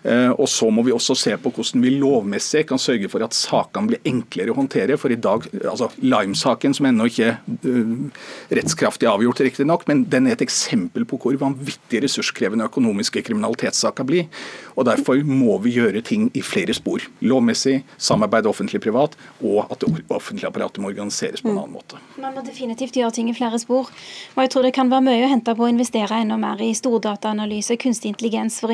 Eh, og Så må vi også se på hvordan vi lovmessig kan sørge for at sakene blir enklere å håndtere. For i dag, altså Lime-saken, som ennå ikke er uh, rettskraftig avgjort, riktignok, men den er et eksempel på hvor vanvittig ressurskrevende økonomiske kriminalitetssaker blir. Og Derfor må vi gjøre ting i flere spor. Lovmessig, samarbeid offentlig-privat, og at det offentlige apparatet må organiseres på en annen måte. Man må definitivt gjøre ting i flere spor. Og jeg tror det kan være mye å hente på å investere enda mer i stordataanalyse, kunstig intelligens, for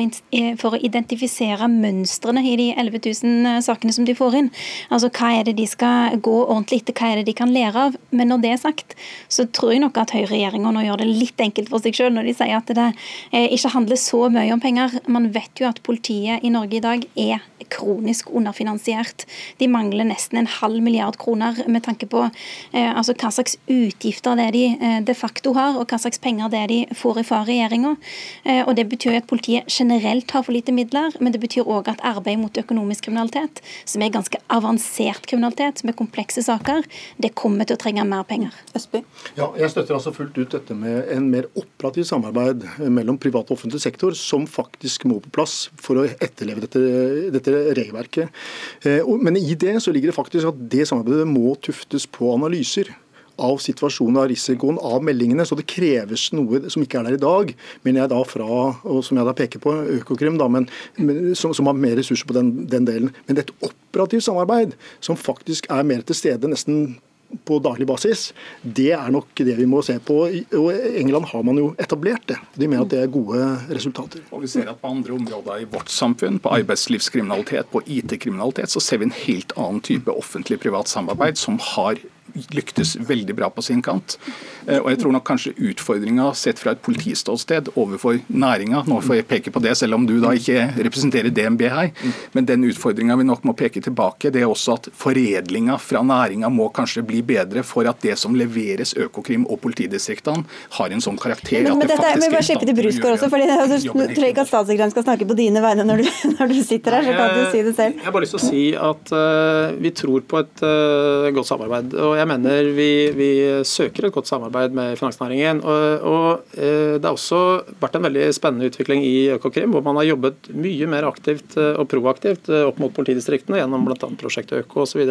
for å identifisere mønstrene i de 11 000 eh, sakene som de får inn. Altså Hva er det de skal gå ordentlig etter, hva er det de kan lære av. Men når det er sagt, så tror jeg nok at høyreregjeringa nå gjør det litt enkelt for seg sjøl når de sier at det ikke handler så mye om penger. Man vet jo at politiet i Norge i dag er kronisk underfinansiert. De mangler nesten en halv milliard kroner med tanke på eh, altså hva slags utgifter det er de eh, de facto har, og hva slags penger det er de får fra regjeringa. Eh, og det betyr at politiet generelt har for lite midler, men det betyr òg at arbeid mot økonomisk kriminalitet, som er ganske avansert kriminalitet, med komplekse saker, det kommer til å trenge mer penger. Østby? Ja, jeg støtter altså fullt ut dette med en mer operativ samarbeid mellom privat og offentlig sektor, som faktisk må på plass for å etterleve dette, dette regelverket. Eh, men i det så ligger det faktisk at det samarbeidet må tuftes på analyser av situasjonen, av risikoen, av meldingene. Så det kreves noe som ikke er der i dag, men jeg da fra, og som jeg da peker på, Økokrim, da, men, som, som, har mer ressurser på den, den delen. Men det er et operativt samarbeid som faktisk er mer til stede nesten på daglig basis, det er nok det vi må se på. Og England har man jo etablert det. De mener at det er gode resultater. Og vi ser at På andre områder i vårt samfunn, på arbeidslivskriminalitet, på IT-kriminalitet, så ser vi en helt annen type offentlig-privat samarbeid som har lyktes veldig bra på sin kant. Eh, og jeg tror nok kanskje utfordringa sett fra et politiståsted overfor næringa, nå får jeg peke på det selv om du da ikke representerer DNB her, men den utfordringa vi nok må peke tilbake, det er også at foredlinga fra næringa må kanskje bli bedre for at det som leveres Økokrim og politidistriktene, har en sånn karakter men, men at det faktisk er i slippe til Brusgaard også, for jeg tror ikke at statssekretæren skal snakke på dine vegne når du, [laughs] når du, sitter her, så kan du si det selv. Jeg har bare lyst til å si at uh, vi tror på et uh, godt samarbeid. og jeg mener vi, vi, søker et godt samarbeid med finansnæringen. Og, og eh, Det har også vært en veldig spennende utvikling i Økokrim, hvor man har jobbet mye mer aktivt eh, og proaktivt eh, opp mot politidistriktene gjennom bl.a. prosjektet Øko osv.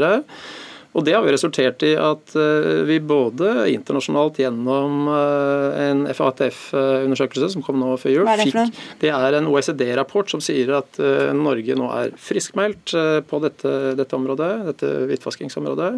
Og Det har jo resultert i at vi både internasjonalt gjennom en FATF-undersøkelse som kom nå før jul, det, fikk, det er en OECD-rapport som sier at Norge nå er friskmeldt på dette, dette området, dette hvitvaskingsområdet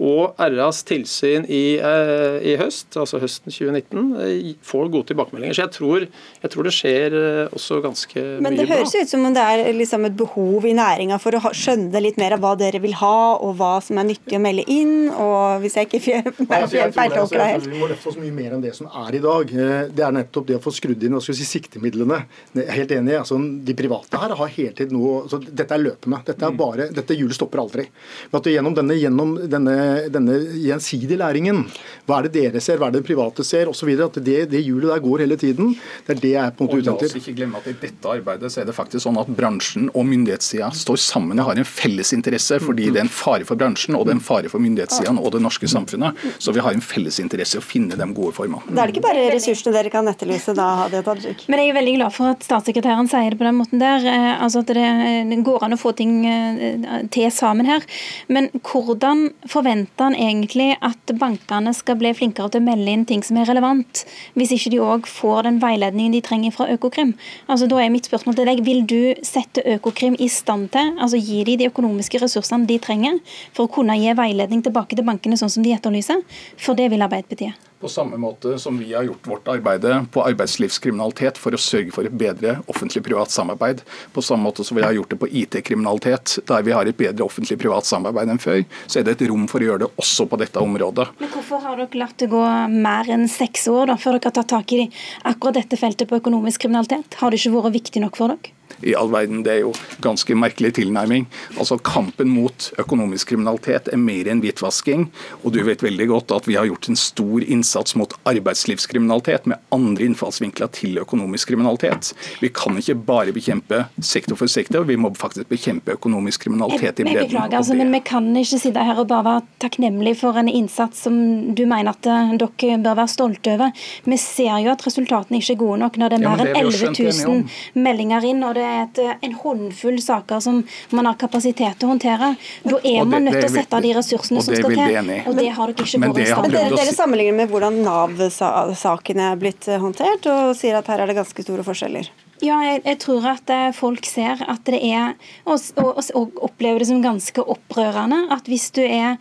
og RAs tilsyn i, eh, i, høst, altså høsten 2019, eh, får gode tilbakemeldinger. Så jeg tror, jeg tror det skjer eh, også ganske mye bra. Men det høres ut som om det er liksom et behov i næringa for å skjønne litt mer av hva dere vil ha, og hva som er nyttig å melde inn. og Hvis jeg ikke feiltolker deg helt. Vi må løfte oss mye mer enn det som er i dag. Det er nettopp det å få skrudd inn hva skal vi si, siktemidlene. Jeg er helt enig. altså De private her har hele tiden noe så Dette er løpende. Dette er mm. bare, dette hjulet stopper aldri. Men at gjennom denne, gjennom denne denne gjensidige læringen. Hva er det dere ser, hva er det private ser osv. At det, det hjulet der går hele tiden. Det er det jeg er på en måte ute etter. La oss ikke glemme at i dette arbeidet så er det faktisk sånn at bransjen og myndighetssida står sammen og har en felles interesse, fordi det er en fare for bransjen og det er en fare for myndighetssida og det norske samfunnet. Så vi har en felles interesse i å finne de gode formene. Da er det ikke bare ressursene dere kan etterlyse da, Hadia Tajik? Men jeg er veldig glad for at statssekretæren sier det på den måten der. Eh, altså at det går an å få ting eh, til sammen her. Men hvordan forventer han egentlig at bankene skal bli flinkere til å melde inn ting som er relevant, hvis ikke de òg får den veiledningen de trenger fra Økokrim? Altså, da er mitt spørsmål til deg, Vil du sette Økokrim i stand til, altså gi de de økonomiske ressursene de trenger, for å kunne gi veiledning tilbake til bankene sånn som de etterlyser? For det vil Arbeiderpartiet. På samme måte som vi har gjort vårt arbeid på arbeidslivskriminalitet for å sørge for et bedre offentlig-privat samarbeid, på samme måte som vi har gjort det på IT-kriminalitet, der vi har et bedre offentlig-privat samarbeid enn før, så er det et rom for å gjøre det også på dette området. Men Hvorfor har dere latt det gå mer enn seks år da, før dere har tatt tak i akkurat dette feltet på økonomisk kriminalitet? Har det ikke vært viktig nok for dere? I all verden. Det er jo ganske merkelig tilnærming. Altså Kampen mot økonomisk kriminalitet er mer enn hvitvasking. Og du vet veldig godt at vi har gjort en stor innsats mot arbeidslivskriminalitet med andre innfallsvinkler til økonomisk kriminalitet. Vi kan ikke bare bekjempe sektor for sektor, vi må faktisk bekjempe økonomisk kriminalitet i bredden. Jeg beklager, altså, men vi kan ikke sitte her og bare være takknemlige for en innsats som du mener at eh, dere bør være stolte over. Vi ser jo at resultatene ikke er gode nok når det er mer enn 11 000 meldinger inn. og det er et, en håndfull saker som man har kapasitet til å håndtere. Da er man nødt til å sette av de ressursene som skal til. Og det har dere ikke vært i stand til. Dere sammenligner med hvordan Nav-sakene er blitt håndtert, og sier at her er det ganske store forskjeller. Ja, jeg, jeg, tror at eh, folk ser at det er, og, og, og, opplever det som ganske opprørende, at hvis du er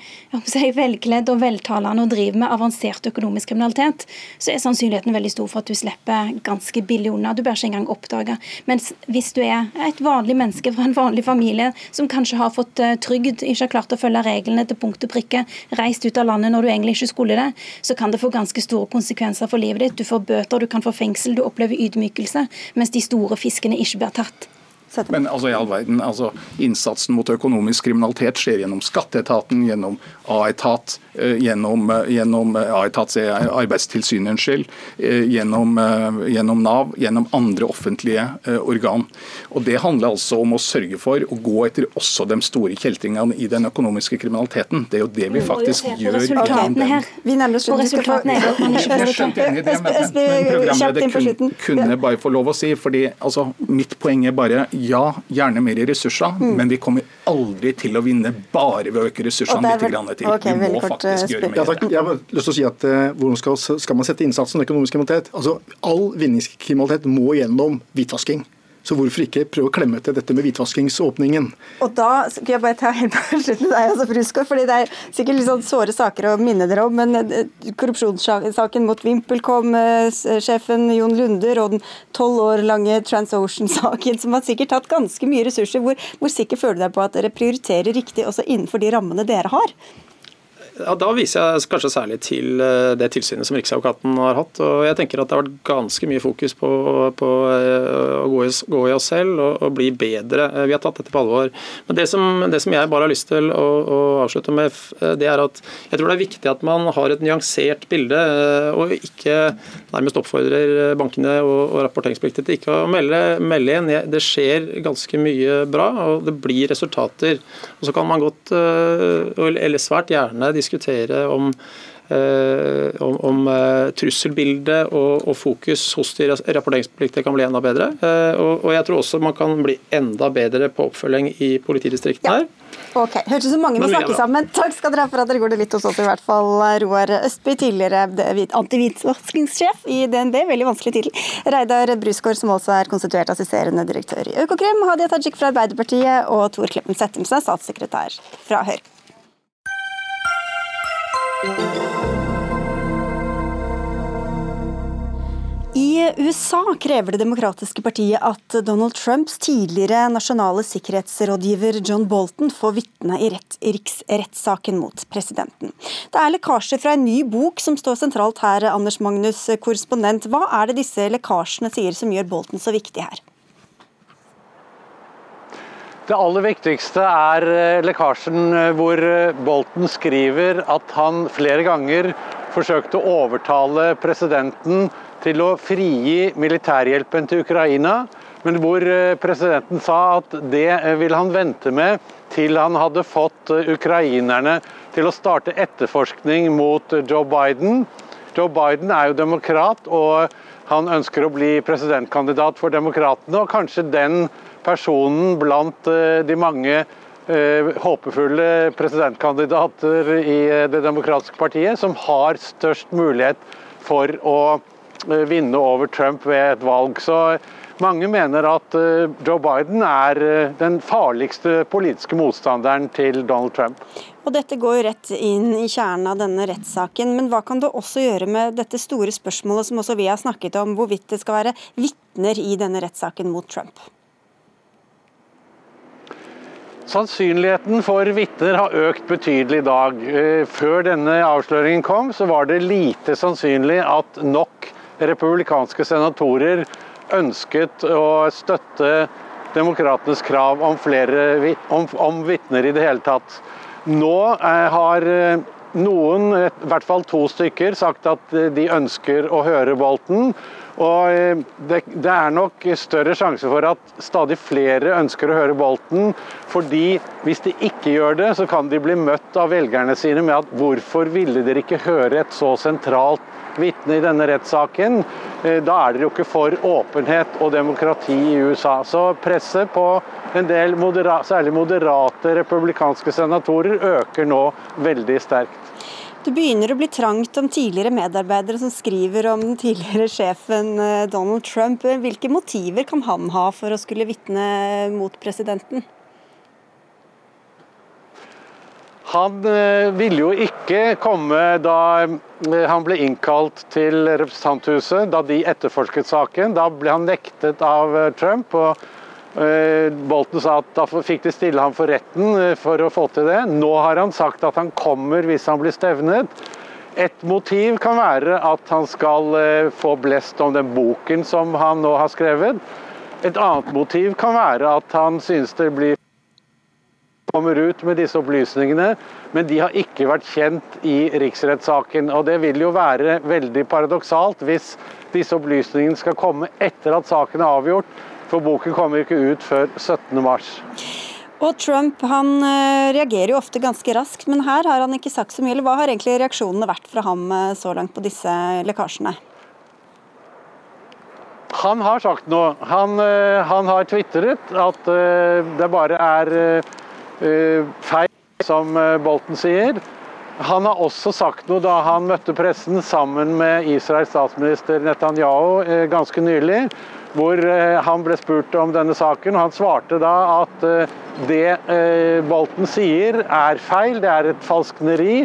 si, velkledd og veltalende og driver med avansert økonomisk kriminalitet, så er sannsynligheten veldig stor for at du slipper ganske billig unna. Du bør ikke engang oppdage. Mens hvis du er et vanlig menneske fra en vanlig familie som kanskje har fått uh, trygd, ikke har klart å følge reglene til punkt og prikke, reist ut av landet når du egentlig ikke skulle det, så kan det få ganske store konsekvenser for livet ditt. Du får bøter, du kan få fengsel, du opplever ydmykelse. mens de store fiskene ikke blir tatt. Men altså i all verden, altså Innsatsen mot økonomisk kriminalitet skjer gjennom skatteetaten, gjennom A-etat, gjennom, eh, gjennom eh, arbeidstilsynets skyld, gjennom, gjennom, Nav, gjennom andre offentlige organ. Og Det handler altså om å sørge for å gå etter også de store kjeltringene i den økonomiske kriminaliteten. Det er jo det vi faktisk gjør. Resultatene her. Vi oss resultatene her. Jeg skjønte enig i det, men, men programleder kunne bare få lov å si, fordi altså, mitt poeng er bare ja, gjerne mer ressurser, mm. men vi kommer aldri til å vinne bare ved å øke ressursene litt grann til. Okay, vi må faktisk. Ja, takk. Jeg har lyst til å si at uh, Hvordan skal, skal, man sette innsatsen økonomisk kriminalitet? Altså, All vinningskriminalitet må gjennom hvitvasking. Så hvorfor ikke prøve å klemme til dette med hvitvaskingsåpningen? Og da skal jeg bare ta helt [laughs] på slutten deg, altså, Bruskår, fordi Det er sikkert litt sånn såre saker å minne dere om, men eh, korrupsjonssaken mot VimpelCom-sjefen Jon Lunder og den tolv år lange TransOcean-saken, som har sikkert tatt ganske mye ressurser. Hvor, hvor sikker føler du deg på at dere prioriterer riktig også innenfor de rammene dere har? Ja, Da viser jeg kanskje særlig til eh, det tilsynet som Riksadvokaten har hatt. og jeg tenker at Det har vært ganske mye fokus på, på eh, å gå i, gå i, oss selv og, og, bli bedre. Eh, vi har tatt dette på alvor. Men det som, det som jeg bare har lyst til å, å, avslutte med, det er at jeg tror det er viktig at man har et nyansert bilde, og ikke nærmest oppfordrer bankene og, og rapporteringspliktige til ikke å melde, melde inn. Det skjer ganske mye bra, og det blir resultater. Og Så kan man godt, eller svært gjerne, diskutere diskutere om Uh, om, om uh, trusselbildet og, og, fokus hos de rapporteringspliktige kan bli enda bedre. Uh, og, og, jeg tror også man kan bli enda bedre på oppfølging i politidistriktene ja. her. Ok, Hørtes ut som mange må snakke sammen. Takk skal dere ha for at dere går det litt hos oss, i hvert fall. Roar Østby, tidligere antihvitvaskingssjef i DNB, veldig vanskelig tittel. Reidar Brusgaard, som også er konstituert assisterende direktør i Økokrim. Hadia Tajik fra Arbeiderpartiet og Tor Kleppen Settemsen, statssekretær fra Høyre. I USA krever Det demokratiske partiet at Donald Trumps tidligere nasjonale sikkerhetsrådgiver John Bolton får vitne i riksrettssaken mot presidenten. Det er lekkasjer fra en ny bok som står sentralt her, Anders Magnus, korrespondent. Hva er det disse lekkasjene sier som gjør Bolton så viktig her? Det aller viktigste er eh, lekkasjen eh, hvor Bolten skriver at han flere ganger forsøkte å overtale presidenten til å frigi militærhjelpen til Ukraina, men hvor presidenten sa at det ville han vente med til han hadde fått ukrainerne til å starte etterforskning mot Joe Biden. Joe Biden er jo demokrat, og han ønsker å bli presidentkandidat for demokratene, og kanskje den personen blant eh, de mange eh, håpefulle presidentkandidater i eh, Det demokratiske partiet som har størst mulighet for å vinne over Trump ved et valg. Så mange mener at Joe Biden er den farligste politiske motstanderen til Donald Trump. Og Dette går jo rett inn i kjernen av denne rettssaken. Men hva kan det også gjøre med dette store spørsmålet som også vi har snakket om, hvorvidt det skal være vitner i denne rettssaken mot Trump? Sannsynligheten for vitner har økt betydelig i dag. Eh, før denne avsløringen kom, så var det lite sannsynlig at nok republikanske senatorer ønsket å støtte demokratenes krav om, flere, om, om vitner i det hele tatt. Nå eh, har eh, noen, i hvert fall to stykker, sagt at de ønsker å høre Bolten. Og eh, det, det, er nok større sjanse for at stadig flere ønsker å høre Bolten. fordi hvis de ikke gjør det, så kan de bli møtt av velgerne sine med at hvorfor ville dere ikke høre et så sentralt vitne i denne rettssaken? Eh, da er dere jo ikke for åpenhet og demokrati i USA. Så presset på en del modera særlig moderate republikanske senatorer øker nå veldig sterkt. Det begynner å bli trangt om tidligere medarbeidere som skriver om den tidligere sjefen eh, Donald Trump. Hvilke motiver kan han ha for å skulle vitne mot presidenten? Han eh, ville jo ikke komme da eh, han ble innkalt til representanthuset, da de etterforsket saken. Da ble han nektet av Trump. og Bolten sa at da fikk de stille ham for retten eh, for å få til det. Nå har han sagt at han kommer hvis han blir stevnet. Et motiv kan være at han skal eh, få blest om den boken som han nå har skrevet. Et annet motiv kan være at han synes det blir kommer ut med disse opplysningene, men de har ikke vært kjent i riksrettssaken. Og Det vil jo være veldig paradoksalt hvis disse opplysningene skal komme etter at saken er avgjort, for boken kommer ikke ut før 17.3. Og Trump han eh, reagerer jo ofte ganske raskt, men her har han ikke sagt så mye. Hva har egentlig reaksjonene vært fra ham eh, så langt på disse lekkasjene? Han har sagt noe. Han, uh, han har tvitret at det bare er feil, som Bolten sier. Han har også sagt noe da han møtte pressen sammen med Israels statsminister Netanyahu ganske nylig, hvor han ble spurt om denne saken. og Han svarte da at det Bolten sier er feil, det er et falskneri.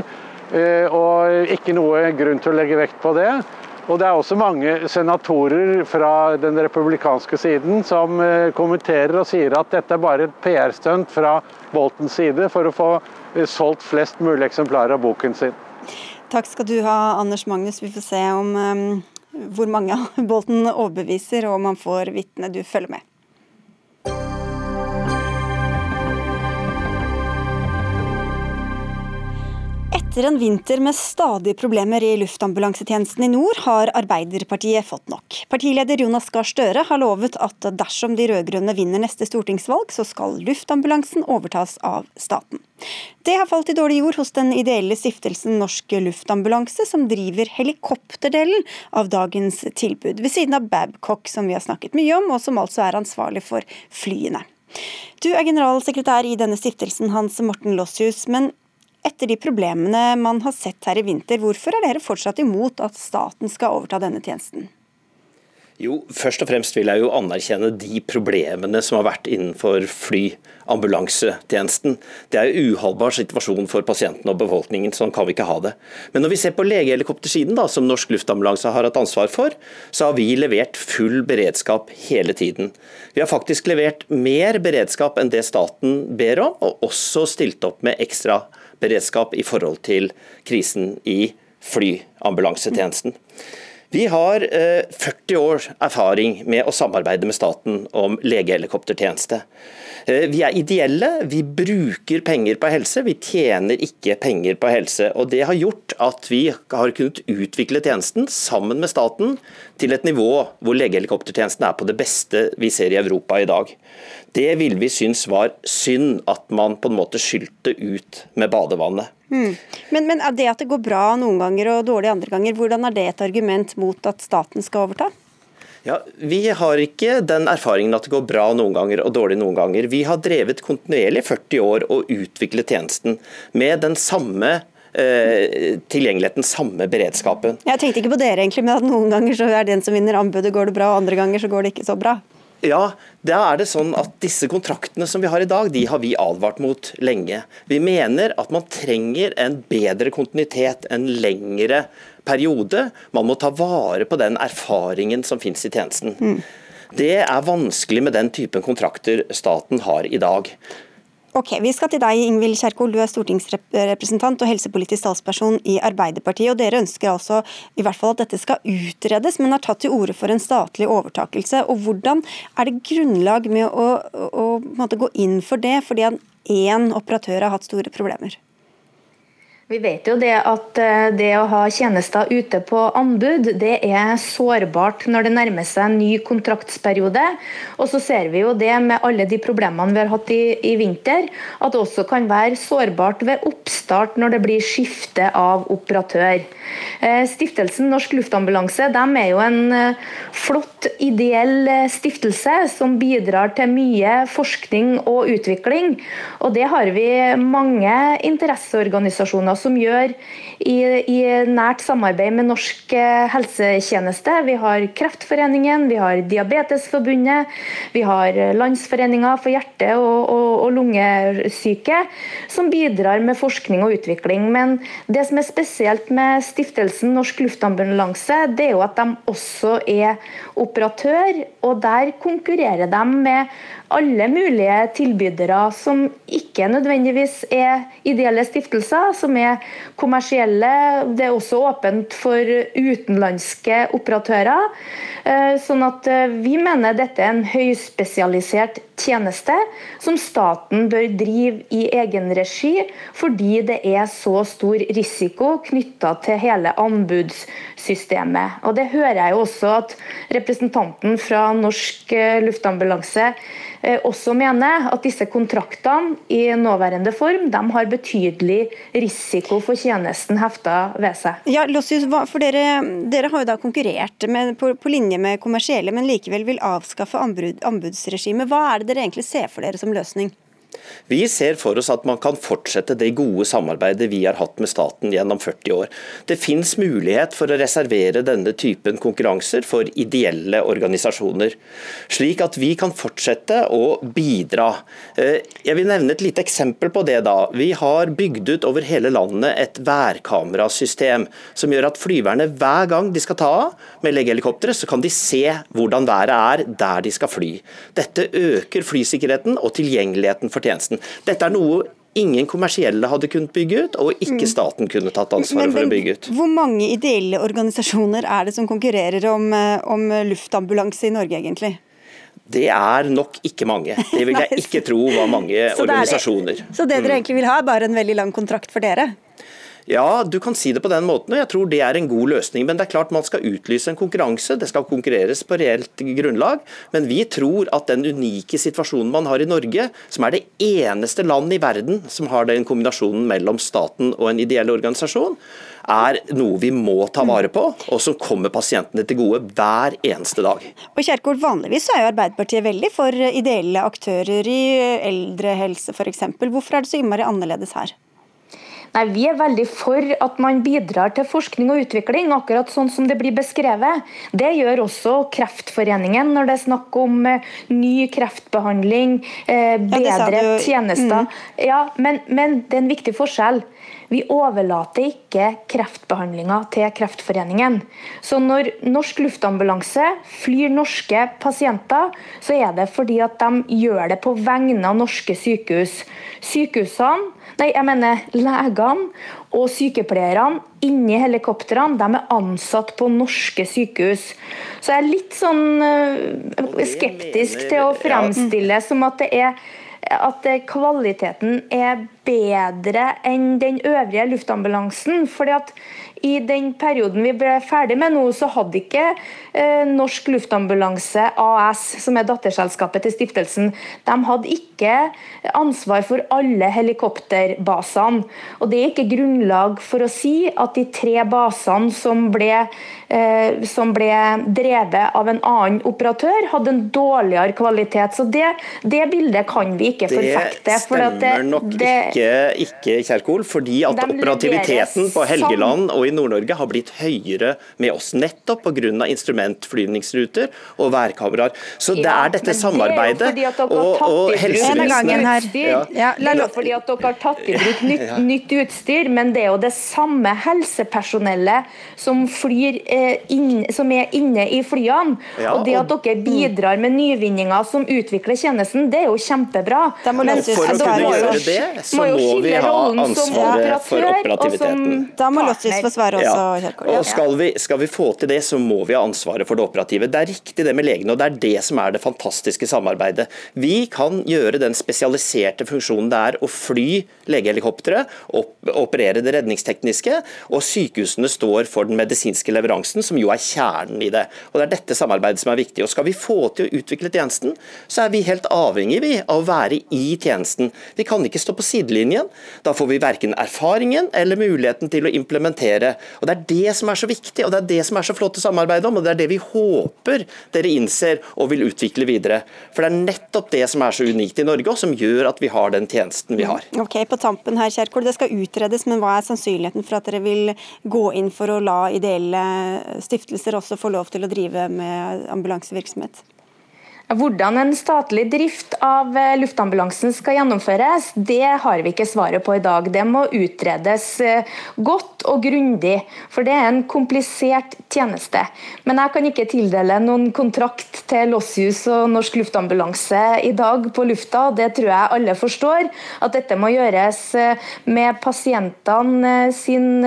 Og ikke noe grunn til å legge vekt på det. Og det er også mange senatorer fra den republikanske siden som eh, kommenterer og sier at dette er bare et PR-stunt fra Boltens side for å få eh, solgt flest mulig eksemplarer av boken sin. Takk skal du ha, Anders Magnus. Vi får se om um, hvor mange [laughs] Bolten overbeviser, og om han får vitne du følger med. Etter en vinter med stadige problemer i luftambulansetjenesten i nord, har Arbeiderpartiet fått nok. Partileder Jonas Gahr Støre har lovet at dersom de rød-grønne vinner neste stortingsvalg, så skal luftambulansen overtas av staten. Det har falt i dårlig jord hos den ideelle stiftelsen Norsk Luftambulanse, som driver helikopterdelen av dagens tilbud, ved siden av Babcock, som vi har snakket mye om, og som altså er ansvarlig for flyene. Du er generalsekretær i denne stiftelsen, Hans Morten Lossius. Men etter de problemene man har sett her i vinter, hvorfor er dere fortsatt imot at staten skal overta denne tjenesten? Jo, Først og fremst vil jeg jo anerkjenne de problemene som har vært innenfor flyambulansetjenesten. Det er jo uholdbar situasjon for pasientene og befolkningen, sånn kan vi ikke ha det. Men når vi ser på legehelikoptersiden, da, som Norsk Luftambulanse har hatt ansvar for, så har vi levert full beredskap hele tiden. Vi har faktisk levert mer beredskap enn det staten ber om, og også stilt opp med ekstra beredskap beredskap i forhold til krisen i flyambulansetjenesten. Vi har 40 år erfaring med å samarbeide med staten om legehelikoptertjeneste. Eh, vi er ideelle, vi bruker penger på helse, vi tjener ikke penger på helse. og Det har gjort at vi har kunnet utvikle tjenesten sammen med staten til et nivå hvor legehelikoptertjenesten er på det beste vi ser i Europa i dag. Det ville vi synes var synd at man på en måte skylte ut med badevannet. Mm. Men, men det at det går bra noen ganger og dårlig andre ganger, hvordan er det et argument mot at staten skal overta? Ja, Vi har ikke den erfaringen at det går bra noen ganger og dårlig noen ganger. Vi har drevet kontinuerlig 40 år og utviklet tjenesten med den samme eh, tilgjengeligheten, samme beredskapen. Jeg tenkte ikke på dere, egentlig, men at noen ganger så er den som vinner anbudet, går det bra, og andre ganger så går det ikke så bra. Ja, da er det sånn at disse kontraktene som vi har i dag, de har vi advart mot lenge. Vi mener at man trenger en bedre kontinuitet, en lengre periode. Man må ta vare på den erfaringen som finnes i tjenesten. Mm. Det er vanskelig med den typen kontrakter staten har i dag. Ok, Vi skal til deg, Ingvild Kjerkol. Du er stortingsrepresentant og helsepolitisk talsperson i Arbeiderpartiet. og Dere ønsker altså i hvert fall at dette skal utredes, men har tatt til orde for en statlig overtakelse. Og Hvordan er det grunnlag med å, å, å gå inn for det, fordi én operatør har hatt store problemer? Vi vet jo det at eh, det å ha tjenester ute på anbud, det er sårbart når det nærmer seg en ny kontraktsperiode. Og så ser vi jo det med alle de problemene vi har hatt i, i vinter, at det også kan være sårbart ved oppstart når det blir skifte av operatør. Eh, stiftelsen Norsk Luftambulanse de er jo en eh, flott, ideell stiftelse som bidrar til mye forskning og utvikling. Og det har vi mange interesseorganisasjoner som gjør i, i, nært samarbeid med Norsk eh, helsetjeneste. Vi har Kreftforeningen, vi har Diabetesforbundet, vi har Landsforeninga for hjerte- og, og, og lungesyke, som bidrar med forskning og utvikling. Men det som er spesielt med stiftelsen Norsk Luftambulanse, det er jo at de også er operatør, og der konkurrerer de med alle mulige tilbydere som ikke nødvendigvis er ideelle stiftelser, som er kommersielle. Det er også åpent for utenlandske operatører. Eh, sånn at eh, vi mener dette er en høyspesialisert tjeneste som staten bør drive i egen regi, fordi det er så stor risiko knytta til hele anbudssystemet. Og Det hører jeg jo også at representanten fra Norsk Luftambulanse eh, også mener at disse kontraktene i nåværende form de har betydelig risiko for tjenesten hefta ved seg. Ja, Lossius, for dere, dere, har jo da konkurrert med, på, på, linje med kommersielle, men likevel vil avskaffe anbud, anbudsregimet. Hva er det dere egentlig ser for dere som løsning? Vi ser for oss at man kan fortsette det gode samarbeidet vi har hatt med staten gjennom 40 år. Det finnes mulighet for å reservere denne typen konkurranser for ideelle organisasjoner, slik at vi kan fortsette å bidra. Eh, jeg vil nevne et lite eksempel på det. da. Vi har bygd ut over hele landet et værkamerasystem som gjør at flyverne hver gang de skal ta av med legehelikopteret, så kan de se hvordan været er der de skal fly. Dette øker flysikkerheten og tilgjengeligheten for tjenesten. Dette er noe ingen kommersielle hadde kunnet bygge ut, og ikke mm. staten kunne tatt ansvaret for å bygge ut. Hvor mange ideelle organisasjoner er det som konkurrerer om, eh, om luftambulanse i Norge, egentlig? Det er nok ikke mange. Det vil jeg [laughs] ikke tro var mange så organisasjoner. Det så det dere mm. egentlig vil ha, er bare en veldig lang kontrakt for dere? Ja, du kan si det på den måten, og jeg tror det er en god løsning. Men det er klart man skal utlyse en konkurranse, det skal konkurreres på reelt grunnlag. Men vi tror at den unike situasjonen man har i Norge, som er det eneste land i verden som har den kombinasjonen mellom staten og en ideell organisasjon, er noe vi må ta vare på, og som kommer pasientene til gode hver eneste dag. Og Kjerkol, Vanligvis er jo Arbeiderpartiet veldig for ideelle aktører i eldrehelse f.eks. Hvorfor er det så innmari annerledes her? Nei, Vi er veldig for at man bidrar til forskning og utvikling, akkurat sånn som det blir beskrevet. Det gjør også Kreftforeningen når det er snakk om eh, ny kreftbehandling, eh, bedre ja, tjenester. Mm. Ja, men, men det er en viktig forskjell. Vi overlater ikke kreftbehandlinga til Kreftforeningen. Så når Norsk Luftambulanse flyr norske pasienter, så er det fordi at de gjør det på vegne av norske sykehus. Sykehusene Nei, jeg mener legene og sykepleierne inni helikoptrene de er ansatt på norske sykehus. Så jeg er litt sånn uh, skeptisk til å fremstille som at det er at kvaliteten er bedre enn den øvrige luftambulansen. fordi at i den perioden vi ble ferdig med nå, så hadde ikke eh, Norsk Luftambulanse AS, som er datterselskapet til stiftelsen, de hadde ikke ansvar for alle helikopterbasene. Og det er ikke grunnlag for å si at de tre basene som ble, eh, som ble drevet av en annen operatør, hadde en dårligere kvalitet. Så det, det bildet kan vi ikke forfekte. Det stemmer det, nok det, ikke, ikke, Kjerkol, fordi at operativiteten på Helgeland og i Nord-Norge har blitt høyere med oss, nettopp pga. instrumentflyvningsruter og værkameraer. Så det er dette samarbeidet og, og helsevesenet ja. ja, fordi at dere har tatt i bruk nytt, nytt, utstyr, men det er jo det samme helsepersonellet som, flyr, eh, inn, som er inne i flyene. Ja, og det at dere bidrar med nyvinninger som utvikler tjenesten, det er jo kjempebra. Men for å kunne gjøre det, så må, vi ha ansvaret for operativiteten. Da må Lottis få svare også, Kjerkol. Og skal vi, skal vi, få til det, så må vi ha ansvaret for det operative. Det er riktig det med legene, og det er det som er det fantastiske samarbeidet. Vi kan gjøre den spesialiserte funksjonen det er å fly legehelikoptre, operere det redningstekniske, og sykehusene står for den medisinske leveransen, som jo er kjernen i det. Og Det er dette samarbeidet som er viktig. Og Skal vi få til å utvikle tjenesten, så er vi helt avhengig vi, av å være i tjenesten. Vi kan ikke stå på sidelinjen. Da får vi verken erfaringen eller muligheten til å implementere og Det er det som er så viktig, og det er det som er så flott å samarbeide om. og Det er det vi håper dere innser og vil utvikle videre. For det er nettopp det som er så unikt i Norge, og som gjør at vi har den tjenesten vi har. Ok, På tampen her, Kjerkol, det skal utredes, men hva er sannsynligheten for at dere vil gå inn for å la ideelle stiftelser også få lov til å drive med ambulansevirksomhet? Hvordan en statlig drift av eh, luftambulansen skal gjennomføres, det har vi ikke svaret på i dag. Det må utredes eh, godt og grundig, for det er en komplisert tjeneste. Men jeg kan ikke tildele noen kontrakt til Lossius og Norsk Luftambulanse i dag på lufta. Det tror jeg alle forstår, at dette må gjøres eh, med pasientene sin,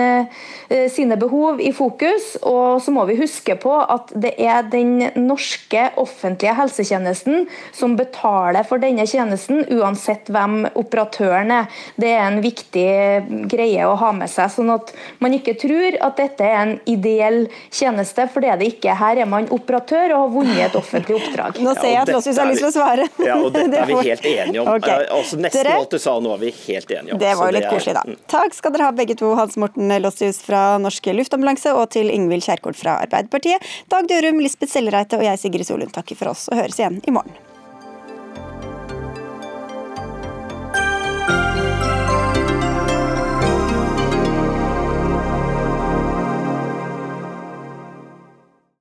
sine behov i fokus. Og så må vi huske på at det er den norske offentlige helsetjenesten helsetjenesten som betaler for denne tjenesten, uansett hvem operatøren er. Det er en viktig greie å ha med seg, sånn at man ikke tror at dette er en ideell tjeneste, for det er det ikke. Her er man operatør og har vunnet et offentlig oppdrag. Nå ser jeg at Lossius har lyst til å svare. Ja, og [laughs] dette er vi helt enige om. Okay. Altså, nesten alt du sa nå er vi helt enige om. Det var jo litt koselig, da. Mm. Takk skal dere ha begge to, Hans Morten Lossius fra Norske Luftambulanse og til Ingvild Kjerkol fra Arbeiderpartiet. Dag Dørum, Lisbeth Sellereite og jeg, Sigrid Solund, takker for oss og høres igjen i morgen.